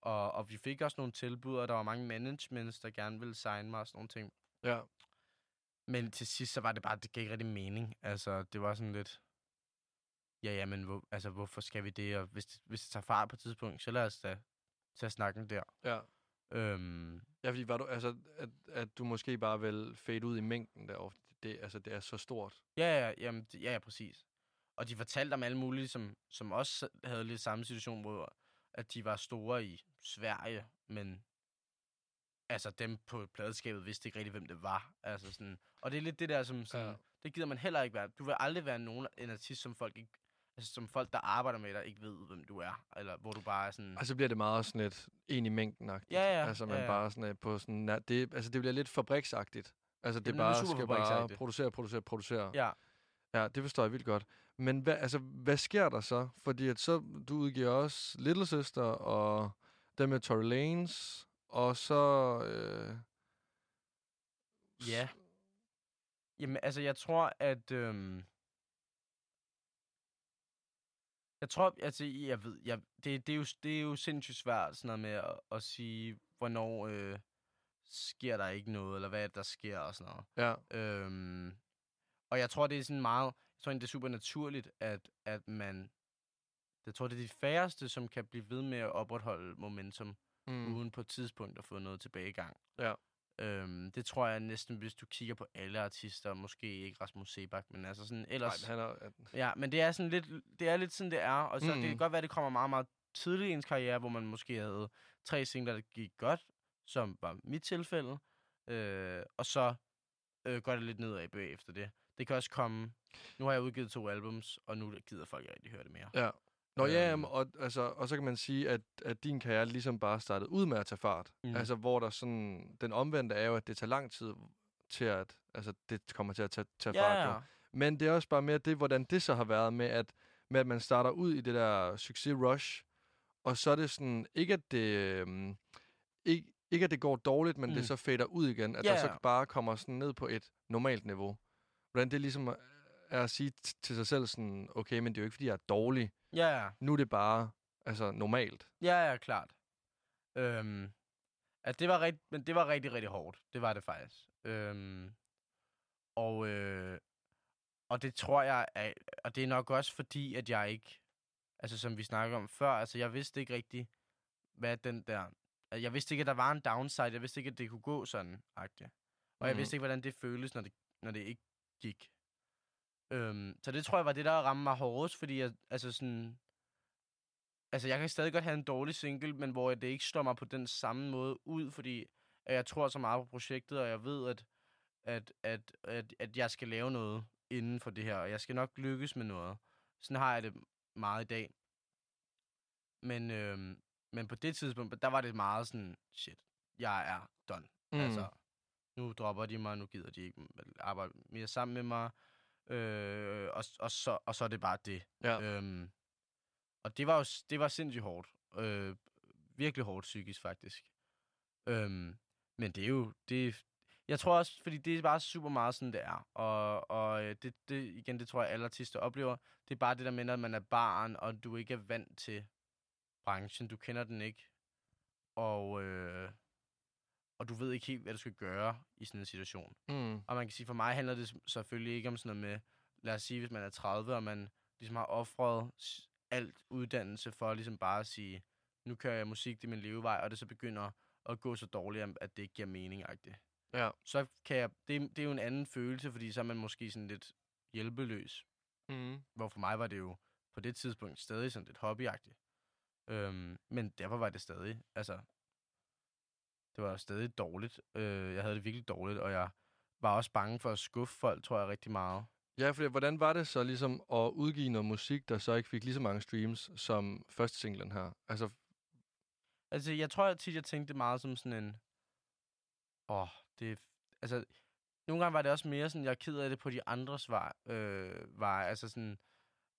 og, og vi fik også nogle tilbud, og der var mange managements, der gerne ville signe mig og sådan nogle ting. Ja. Men til sidst, så var det bare, det gav ikke rigtig mening. Altså, det var sådan lidt... Ja, ja, men hvor, altså, hvorfor skal vi det? Og hvis, hvis det tager fart på et tidspunkt, så lad os da tage snakken der. Ja. Øhm, Ja, fordi var du, altså, at, at du måske bare vil fade ud i mængden derovre. Det, altså, det er så stort. Ja, ja, jamen, det- ja, ja, præcis. Og de fortalte om alle mulige, som, som også havde lidt samme situation, hvor at de var store i Sverige, men altså dem på pladeskabet vidste ikke rigtig, hvem det var. Altså sådan, og det er lidt det der, som sådan, ja. det gider man heller ikke være. Du vil aldrig være nogen en artist, som folk ikke, altså som folk, der arbejder med dig, ikke ved, hvem du er. Eller hvor du bare er sådan, Og så bliver det meget sådan lidt en i mængden. Ja, ja, Altså, man ja, ja. bare sådan på sådan... na- Det, altså, det bliver lidt fabriksagtigt. Altså, det Jamen, bare det skal bare producere, producere, producere. ja, Ja, det forstår jeg vildt godt. Men hvad, altså, hvad sker der så? Fordi at så, du udgiver også Little Sister og dem med Tory Lanez, og så... Øh, ja. Jamen, altså, jeg tror, at... Øhm, jeg tror, altså, jeg ved, jeg, det, det, er jo, det er jo sindssygt svært, sådan noget med at, at sige, hvornår øh, sker der ikke noget, eller hvad er der sker, og sådan noget. ja, Øhm, og jeg tror, det er sådan meget, jeg tror det er super naturligt, at, at man, jeg tror, det er de færreste, som kan blive ved med at opretholde momentum, mm, uden på et tidspunkt at få noget tilbagegang. Ja. Øhm, det tror jeg næsten, hvis du kigger på alle artister, måske ikke Rasmus Sebak, men altså sådan nej, ellers... men han er, at, Ja, men det er sådan lidt, det er lidt sådan, det er. Og så mm. det Mm. kan godt være, det kommer meget, meget tidligt i ens karriere, hvor man måske havde tre singler, der gik godt, som var mit tilfælde. Øh, og så øh, går det lidt nedad bagefter det. Det kan også komme... Nu har jeg udgivet to albums, og nu gider folk ikke rigtig høre det mere. ja. Nå ja, Øhm. og, altså, og så kan man sige, at, at din karriere ligesom bare startede ud med at tage fart. Mm. Altså, hvor der sådan... Den omvendte er jo, at det tager lang tid til at... Altså, det kommer til at tage, tage fart. jo. ja. Men det er også bare mere det, hvordan det så har været med, at, med at man starter ud i det der succes-rush, og så er det sådan, ikke at det, øhm, ikke, ikke at det går dårligt, men mm. det så fader ud igen, at Ja, der så ja. bare kommer sådan ned på et normalt niveau. Hvordan det ligesom er at sige til sig selv sådan, okay, men det er jo ikke, fordi jeg er dårlig. Ja, ja. Nu er det bare altså, normalt. Ja, ja, klart. Øhm, at det var, rigt, men det var rigtig, rigtig hårdt. Det var det faktisk. Øhm, og, øh, og det tror jeg, er, og det er nok også fordi, at jeg ikke, altså som vi snakkede om før, altså jeg vidste ikke rigtig, hvad den der, altså, jeg vidste ikke, at der var en downside, jeg vidste ikke, at det kunne gå sådan, agtigt. Og jeg Mhm. vidste ikke, hvordan det føles, når det, når det ikke gik. Øhm, så det tror jeg var det, der ramte mig hårdest, fordi jeg, altså sådan, altså jeg kan stadig godt have en dårlig single, men hvor det ikke slår mig på den samme måde ud, fordi at jeg tror så meget på projektet, og jeg ved, at, at, at, at, at jeg skal lave noget inden for det her, og jeg skal nok lykkes med noget. Sådan har jeg det meget i dag. Men, øhm, men på det tidspunkt, der var det meget sådan, shit, jeg er done. Mm. Altså, nu dropper de mig, nu gider de ikke arbejde mere sammen med mig, øh, og, og, så, og så er det bare det. Ja. Øhm, og det var jo det var sindssygt hårdt. Øh, virkelig hårdt psykisk, faktisk. Øhm, men det er jo... Det, jeg tror også, fordi det er bare super meget sådan, det er. Og, og øh, det, det, igen, det tror jeg, alle artister oplever. Det er bare det der med, at man er barn, og du ikke er vant til branchen. Du kender den ikke. Og, øh, og du ved ikke helt, hvad du skal gøre i sådan en situation. Mm. Og man kan sige, for mig handler det selvfølgelig ikke om sådan noget med, lad os sige, hvis man er 30, og man ligesom har offret alt uddannelse for ligesom bare at sige, nu kører jeg musik, det er min levevej, og det så begynder at gå så dårligt, at- at det ikke giver mening -agtigt. Ja. Så kan jeg, det, det er jo en anden følelse, fordi så er man måske sådan lidt hjælpeløs. Mm. Hvor for mig var det jo på det tidspunkt stadig sådan lidt hobbyagtigt. Øhm, men derfor var det stadig, altså, det var stadig dårligt. Øh, jeg havde det virkelig dårligt, og jeg var også bange for at skuffe folk, tror jeg, rigtig meget. Ja, for hvordan var det så ligesom at udgive noget musik, der så ikke fik lige så mange streams som første singlen her? Altså, Altså, jeg tror jeg tit, jeg tænkte meget som sådan en... Åh, det er... f- Altså, nogle gange var det også mere sådan, jeg er ked af det på de andres vej. Øh, vej. Altså sådan,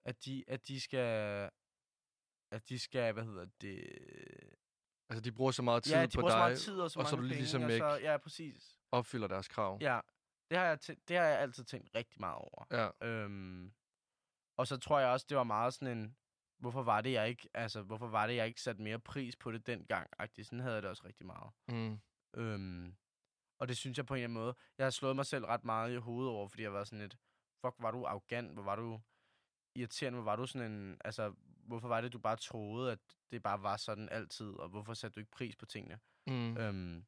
at de, at de skal... At de skal, hvad hedder det... altså de bruger så meget tid ja, de på bruger så dig, meget tid og så og så du penge, ligesom og ikke så, Ja, præcis. opfylder deres krav. Ja, det har, jeg tæ- det har jeg altid tænkt rigtig meget over. Ja. Øhm, og så tror jeg også, det var meget sådan en, hvorfor var det, jeg ikke, altså, hvorfor var det, jeg ikke satte mere pris på det dengang? Agtigt. Sådan havde jeg det også rigtig meget. Mm. Øhm, og det synes jeg på en eller anden måde, jeg har slået mig selv ret meget i hovedet over, fordi jeg var sådan lidt, fuck, var du arrogant, hvor var du irriterende, hvor var du sådan en, altså, hvorfor var det, du bare troede, at det bare var sådan altid, og hvorfor satte du ikke pris på tingene? Mm. Øhm,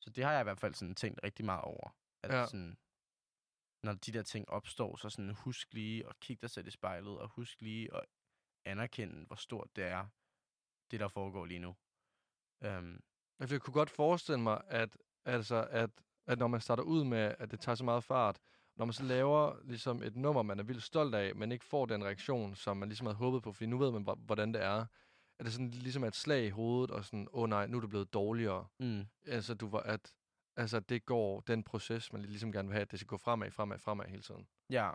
så det har jeg i hvert fald sådan tænkt rigtig meget over. At Ja. sådan, når de der ting opstår, så sådan husk lige at kigge dig selv i spejlet, og husk lige at anerkende, hvor stort det er, det der foregår lige nu. Øhm, jeg kunne godt forestille mig, at, altså, at, at når man starter ud med, at det tager så meget fart, når man så laver ligesom et nummer, man er vildt stolt af, men ikke får den reaktion, som man ligesom havde håbet på, fordi nu ved man, hvor- hvordan det er. Er det sådan ligesom et slag i hovedet, og sådan, åh oh, nej, nu er det blevet dårligere. mm, Altså, du var, at altså, det går den proces, man ligesom gerne vil have, at det skal gå fremad, fremad, fremad hele tiden. ja.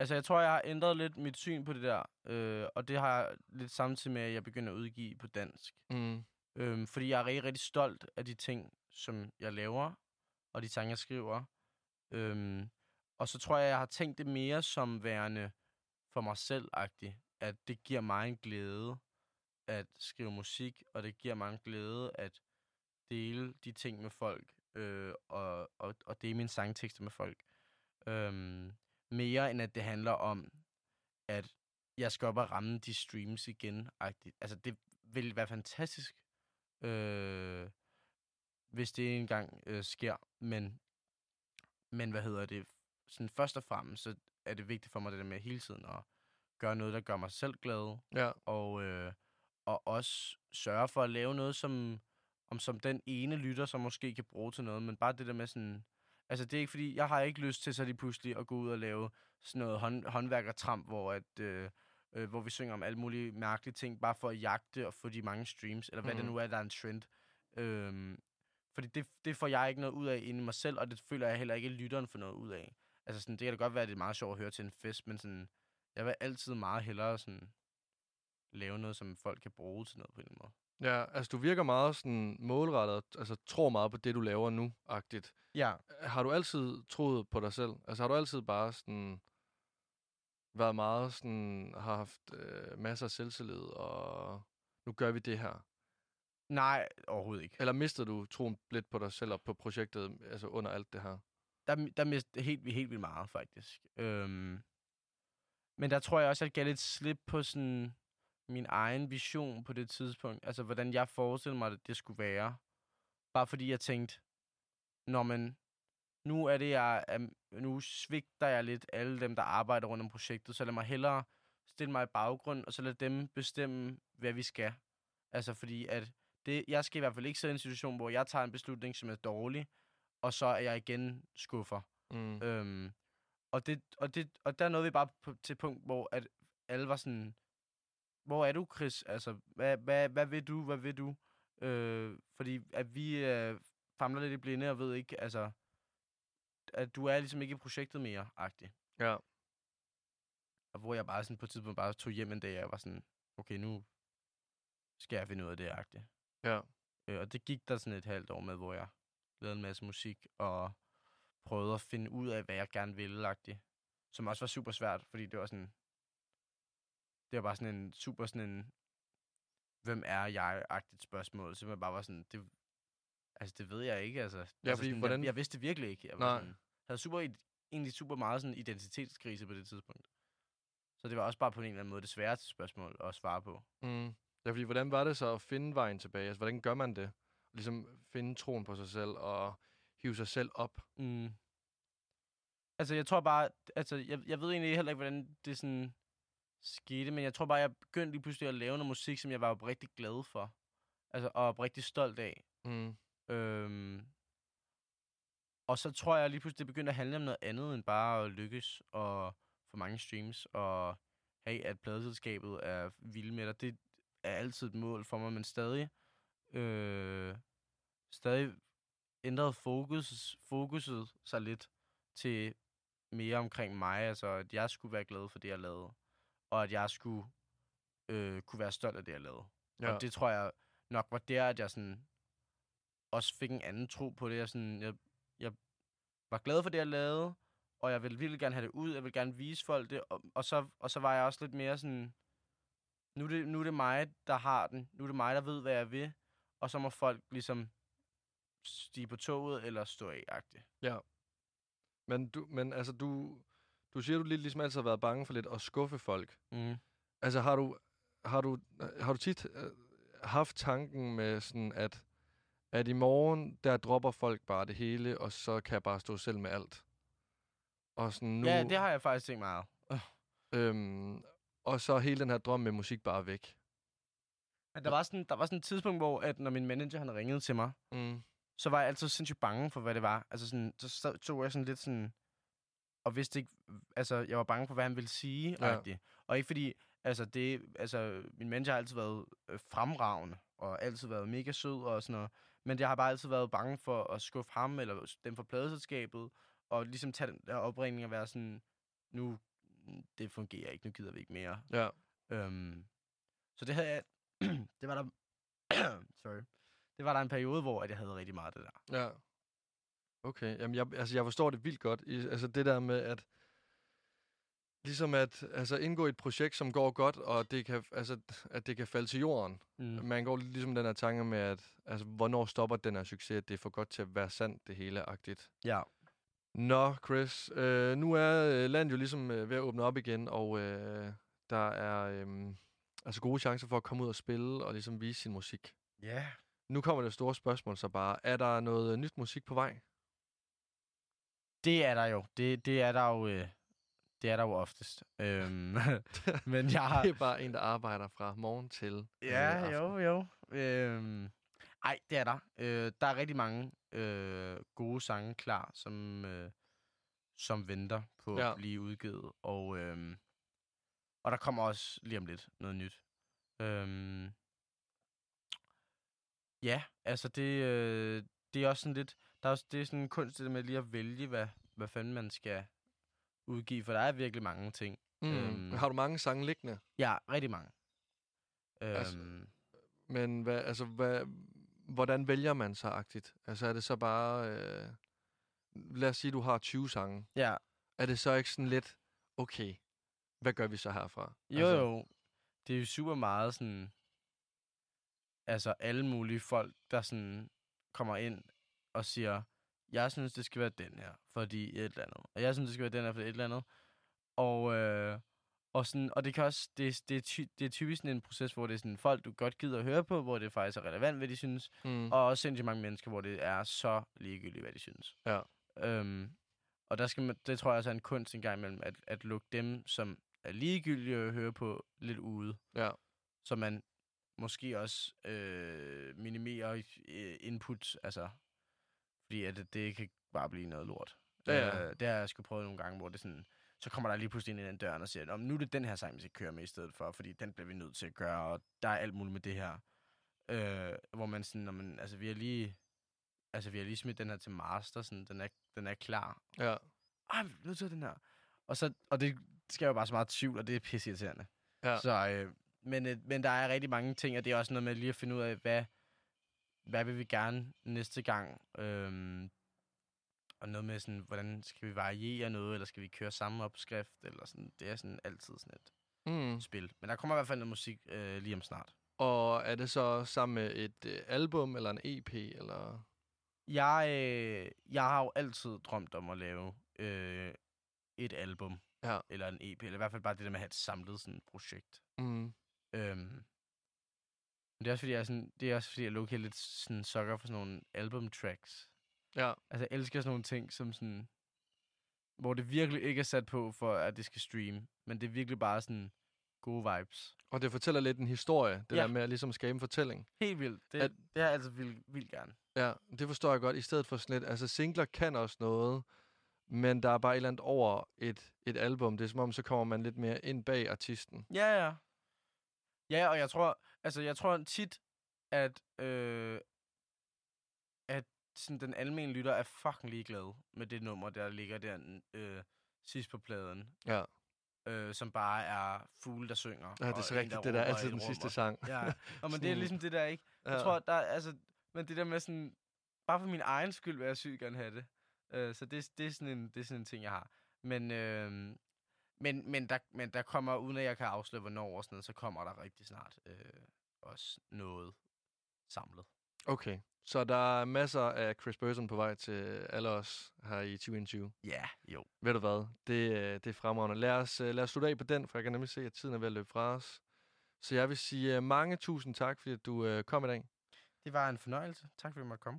Altså, jeg tror, jeg har ændret lidt mit syn på det der, øh, og det har jeg lidt samtidig med, at jeg begynder at udgive på dansk. Mm. Øhm, fordi jeg er rigtig, rigtig stolt af de ting, som jeg laver, og de sange, jeg skriver. Øhm, og så tror jeg, jeg har tænkt det mere som værende for mig selv At det giver mig en glæde at skrive musik, og det giver mig en glæde at dele de ting med folk, øh, og, og, og dele mine sangtekster med folk. Øhm, mere end at det handler om, at jeg skal op og ramme de streams igen. -agtigt. Altså, det ville være fantastisk, øh, hvis det engang øh, sker. Men, men hvad hedder det? Sådan først og fremmest, så er det vigtigt for mig det der med hele tiden at gøre noget, der gør mig selv glad. Ja. Og, øh, og også sørge for at lave noget, som, om som den ene lytter, som måske kan bruge til noget. Men bare det der med sådan... Altså, det er ikke fordi, jeg har ikke lyst til så lige pludselig at gå ud og lave sådan noget hånd, håndværkertramp, hvor at... Øh, øh, hvor vi synger om alle mulige mærkelige ting, bare for at jagte og få de mange streams, eller hvad mm. det Mhm. nu er, der er en trend. Øhm, fordi det, det får jeg ikke noget ud af inde i mig selv, og det føler jeg heller ikke, at lytteren får noget ud af. Altså sådan, det kan da godt være, at det er meget sjovt at høre til en fest, men sådan, jeg vil altid meget hellere sådan, lave noget, som folk kan bruge til noget på en eller anden måde. Ja, altså du virker meget sådan målrettet, altså tror meget på det, du laver nu-agtigt. Ja. Har du altid troet på dig selv? Altså har du altid bare sådan været meget sådan, har haft øh, masser af selvtillid, og nu gør vi det her? Nej, overhovedet ikke. Eller mistede du troen lidt på dig selv og på projektet, altså under alt det her? Der, der mistede helt, helt vildt meget, faktisk. Øhm, men der tror jeg også, at jeg gav lidt slip på sådan min egen vision på det tidspunkt. Altså, hvordan jeg forestillede mig, at det skulle være. Bare fordi jeg tænkte, når man nu er det, jeg nu svigter jeg lidt alle dem, der arbejder rundt om projektet, så lad mig hellere stille mig i baggrund, og så lad dem bestemme, hvad vi skal. Altså, fordi at det, jeg skal i hvert fald ikke sidde i en situation, hvor jeg tager en beslutning, som er dårlig, og så er jeg igen skuffer. Mm. Øhm, og, det, og, det, og der nåede vi bare på, til et punkt, hvor at alle var sådan, hvor er du, Chris? Altså, hvad, hvad, hvad vil du? Hvad vil du? Øh, fordi at vi øh, famler lidt i blinde og ved ikke, altså, at du er ligesom ikke i projektet mere, agtig. Ja. Og hvor jeg bare sådan på et tidspunkt bare tog hjem en dag, og jeg var sådan, okay, nu skal jeg finde ud af det, agtigt. Ja. Øh, og det gik der sådan et halvt år med, hvor jeg lavede en masse musik, og prøvede at finde ud af, hvad jeg gerne ville, agtigt. Som også var super svært, fordi det var sådan, det var bare sådan en super sådan en, hvem er jeg-agtigt spørgsmål. Så man bare var sådan, det, altså det ved jeg ikke, altså. Ja, altså fordi sådan, hvordan- jeg, jeg, vidste det virkelig ikke. Jeg var Nej. sådan, havde super, egentlig super meget sådan identitetskrise på det tidspunkt. Så det var også bare på en eller anden måde det sværeste spørgsmål at svare på. Mm. Ja, fordi hvordan var det så at finde vejen tilbage? Altså, hvordan gør man det? Ligesom finde troen på sig selv og hive sig selv op. Mm. Altså, jeg tror bare, altså, jeg, jeg ved egentlig heller ikke, hvordan det sådan skete, men jeg tror bare, jeg begyndte lige pludselig at lave noget musik, som jeg var rigtig glad for. Altså, og rigtig stolt af. Mm. Øhm, og så tror jeg lige pludselig, det begyndte at handle om noget andet end bare at lykkes og få mange streams og have, at pladeselskabet er vilde med dig. Det er altid et mål for mig, men stadig, øh, stadig ændrede fokus, fokuset sig lidt til mere omkring mig, altså at jeg skulle være glad for det, jeg lavede, og at jeg skulle øh, kunne være stolt af det, jeg lavede. Ja. Og det tror jeg nok var der, at jeg sådan også fik en anden tro på det. Jeg, sådan, jeg, jeg var glad for det, jeg lavede, og jeg ville virkelig gerne have det ud. Jeg ville gerne vise folk det. Og, og, så, og så var jeg også lidt mere sådan, nu er, det, nu er det mig, der har den. Nu er det mig, der ved, hvad jeg vil. Og så må folk ligesom stige på toget eller stå af-agtigt. Men, du, men altså, du, du siger, du lidt ligesom altid har været bange for lidt at skuffe folk. Mm. Altså, har du, har du, har du tit øh, haft tanken med sådan, at, at i morgen, der dropper folk bare det hele, og så kan jeg bare stå selv med alt? Og sådan nu, Ja, det har jeg faktisk tænkt meget. øhm, og så hele den her drøm med musik bare væk. Men der var, sådan, der var sådan et tidspunkt, hvor at når min manager han ringede til mig, Mm. så var jeg altid sindssygt bange for, hvad det var. Altså sådan, så stod jeg sådan lidt sådan, og vidste ikke, altså jeg var bange for, hvad han ville sige, Ja. ja. Og ikke fordi, altså det, altså min manager har altid været øh, fremragende, og altid været mega sød og sådan noget. Men jeg har bare altid været bange for at skuffe ham, eller dem fra pladeselskabet, og ligesom tage den der opringning og være sådan, nu, det fungerer ikke, nu gider vi ikke mere. Ja. Øhm, så det havde jeg, det var der, sorry, det var der en periode, hvor at jeg havde rigtig meget af det der. Ja. Okay, jamen jeg, altså jeg forstår det vildt godt. I, altså det der med, at ligesom at altså indgå i et projekt, som går godt, og det kan, altså, at det kan falde til jorden. Mm. Man går ligesom den her tanke med, at altså, hvornår stopper den her succes, at det er for godt til at være sandt, det hele agtigt. Ja. Nå, Chris, øh, nu er øh, landet jo ligesom øh, ved at åbne op igen, og øh, der er øh, altså gode chancer for at komme ud og spille og ligesom vise sin musik. Ja. Nu kommer det store spørgsmål så bare. Er der noget nyt musik på vej? Det er der jo. Det, det er der jo, øh, det er der jo oftest. Øhm, men jeg har... Det er bare en, der arbejder fra morgen til øh, Ja, aften. jo, jo. Øhm, ej, det er der. Øh, der er rigtig mange øh, gode sange klar, som, øh, som venter på Ja. at blive udgivet. Og, øh, og der kommer også lige om lidt noget nyt. Øhm, ja, altså det, øh, det er også sådan lidt... Der er også, det er sådan en kunst det med lige at vælge, hvad, hvad fanden man skal udgive, for der er virkelig mange ting. Mm. Øhm. Har du mange sange liggende? Ja, rigtig mange. Altså, Øhm, Men hvad, altså, hvad, hvordan vælger man så agtigt? Altså er det så bare... Øh, lad os sige, du har 20 sange. Ja. Er det så ikke sådan lidt, okay, hvad gør vi så herfra? Jo, altså, jo. Det er jo super meget sådan... Altså, alle mulige folk, der sådan kommer ind og siger, jeg synes, det skal være den her, fordi et eller andet. Og jeg synes, det skal være den her, fordi et eller andet. Og, øh, og, sådan, og det kan også, det, det, er ty, det er typisk sådan en proces, hvor det er sådan folk, du godt gider at høre på, hvor det faktisk er relevant, hvad de synes. Mm. Og også sindssygt mange mennesker, hvor det er så ligegyldigt, hvad de synes. Ja. Øhm, og der skal man, det tror jeg også er en kunst en gang imellem, at, at lukke dem, som er ligegyldige at høre på, lidt ude. Ja. Så man måske også øh, minimerer øh, input, altså, fordi at det, det kan bare blive noget lort. Ja, ja. Øh, det har jeg sgu prøvet nogle gange, hvor det sådan, så kommer der lige pludselig ind i den dør og siger, nu er det den her sang, vi skal køre med i stedet for, fordi den bliver vi nødt til at gøre, og der er alt muligt med det her. Øh, hvor man sådan, når man, altså vi har lige, altså vi har lige smidt den her til master, sådan, den er, den er klar. Ja. Ej, vi er nødt til den her. Og, så, og det skal jo bare så meget tvivl, og det er pisseirriterende. Ja. Så, øh, men, øh, men der er rigtig mange ting, og det er også noget med lige at finde ud af, hvad, hvad vil vi gerne næste gang? Øhm, og noget med sådan, hvordan skal vi variere noget, eller skal vi køre samme opskrift, eller sådan. Det er sådan altid sådan et Mm. spil. Men der kommer i hvert fald noget musik øh, lige om snart. Og er det så sammen med et øh, album eller en EP? Eller? Jeg, øh, jeg har jo altid drømt om at lave øh, et album, Ja. eller en EP, eller i hvert fald bare det der med at have et samlet sådan, projekt. Mm. Øhm, det er også fordi, jeg er, sådan, det er også fordi, jeg er lidt sådan sukker for sådan nogle album tracks. Ja. Altså, jeg elsker sådan nogle ting, som sådan... Hvor det virkelig ikke er sat på, for at det skal streame. Men det er virkelig bare sådan gode vibes. Og det fortæller lidt en historie, det Ja. der med at ligesom skabe en fortælling. Helt vildt. Det, At- det jeg altid vildt, vildt gerne. Ja, det forstår jeg godt. I stedet for sådan lidt, altså singler kan også noget, men der er bare et eller andet over et, et album. Det er som om, så kommer man lidt mere ind bag artisten. Ja, ja. Ja, og jeg tror, altså jeg tror tit, at, øh, at sådan, den almindelige lytter er fucking ligeglad med det nummer, der ligger der øh, sidst på pladen. Ja. Øh, som bare er fugle, der synger. Ja, det er så rigtigt. Det der er altid den sidste sang. Ja, og men det er ligesom det der, ikke? Ja. Jeg tror, der er, altså, men det der med sådan, bare for min egen skyld vil jeg sygt gerne have det. Øh, så det, det, er sådan en, det er sådan en ting, jeg har. Men, øh, men, men, der, men der kommer, uden at jeg kan afsløre, hvornår og sådan noget, så kommer der rigtig snart øh, også noget samlet. Okay, så der er masser af Chris Burton på vej til alle os her i 2021. Ja, yeah, jo. Ved du hvad? Det, øh, det er fremragende. Lad os, øh, lad os slutte af på den, for jeg kan nemlig se, at tiden er ved at løbe fra os. Så jeg vil sige øh, mange tusind tak, fordi at du kom i dag. Det var en fornøjelse. Tak fordi du måtte komme.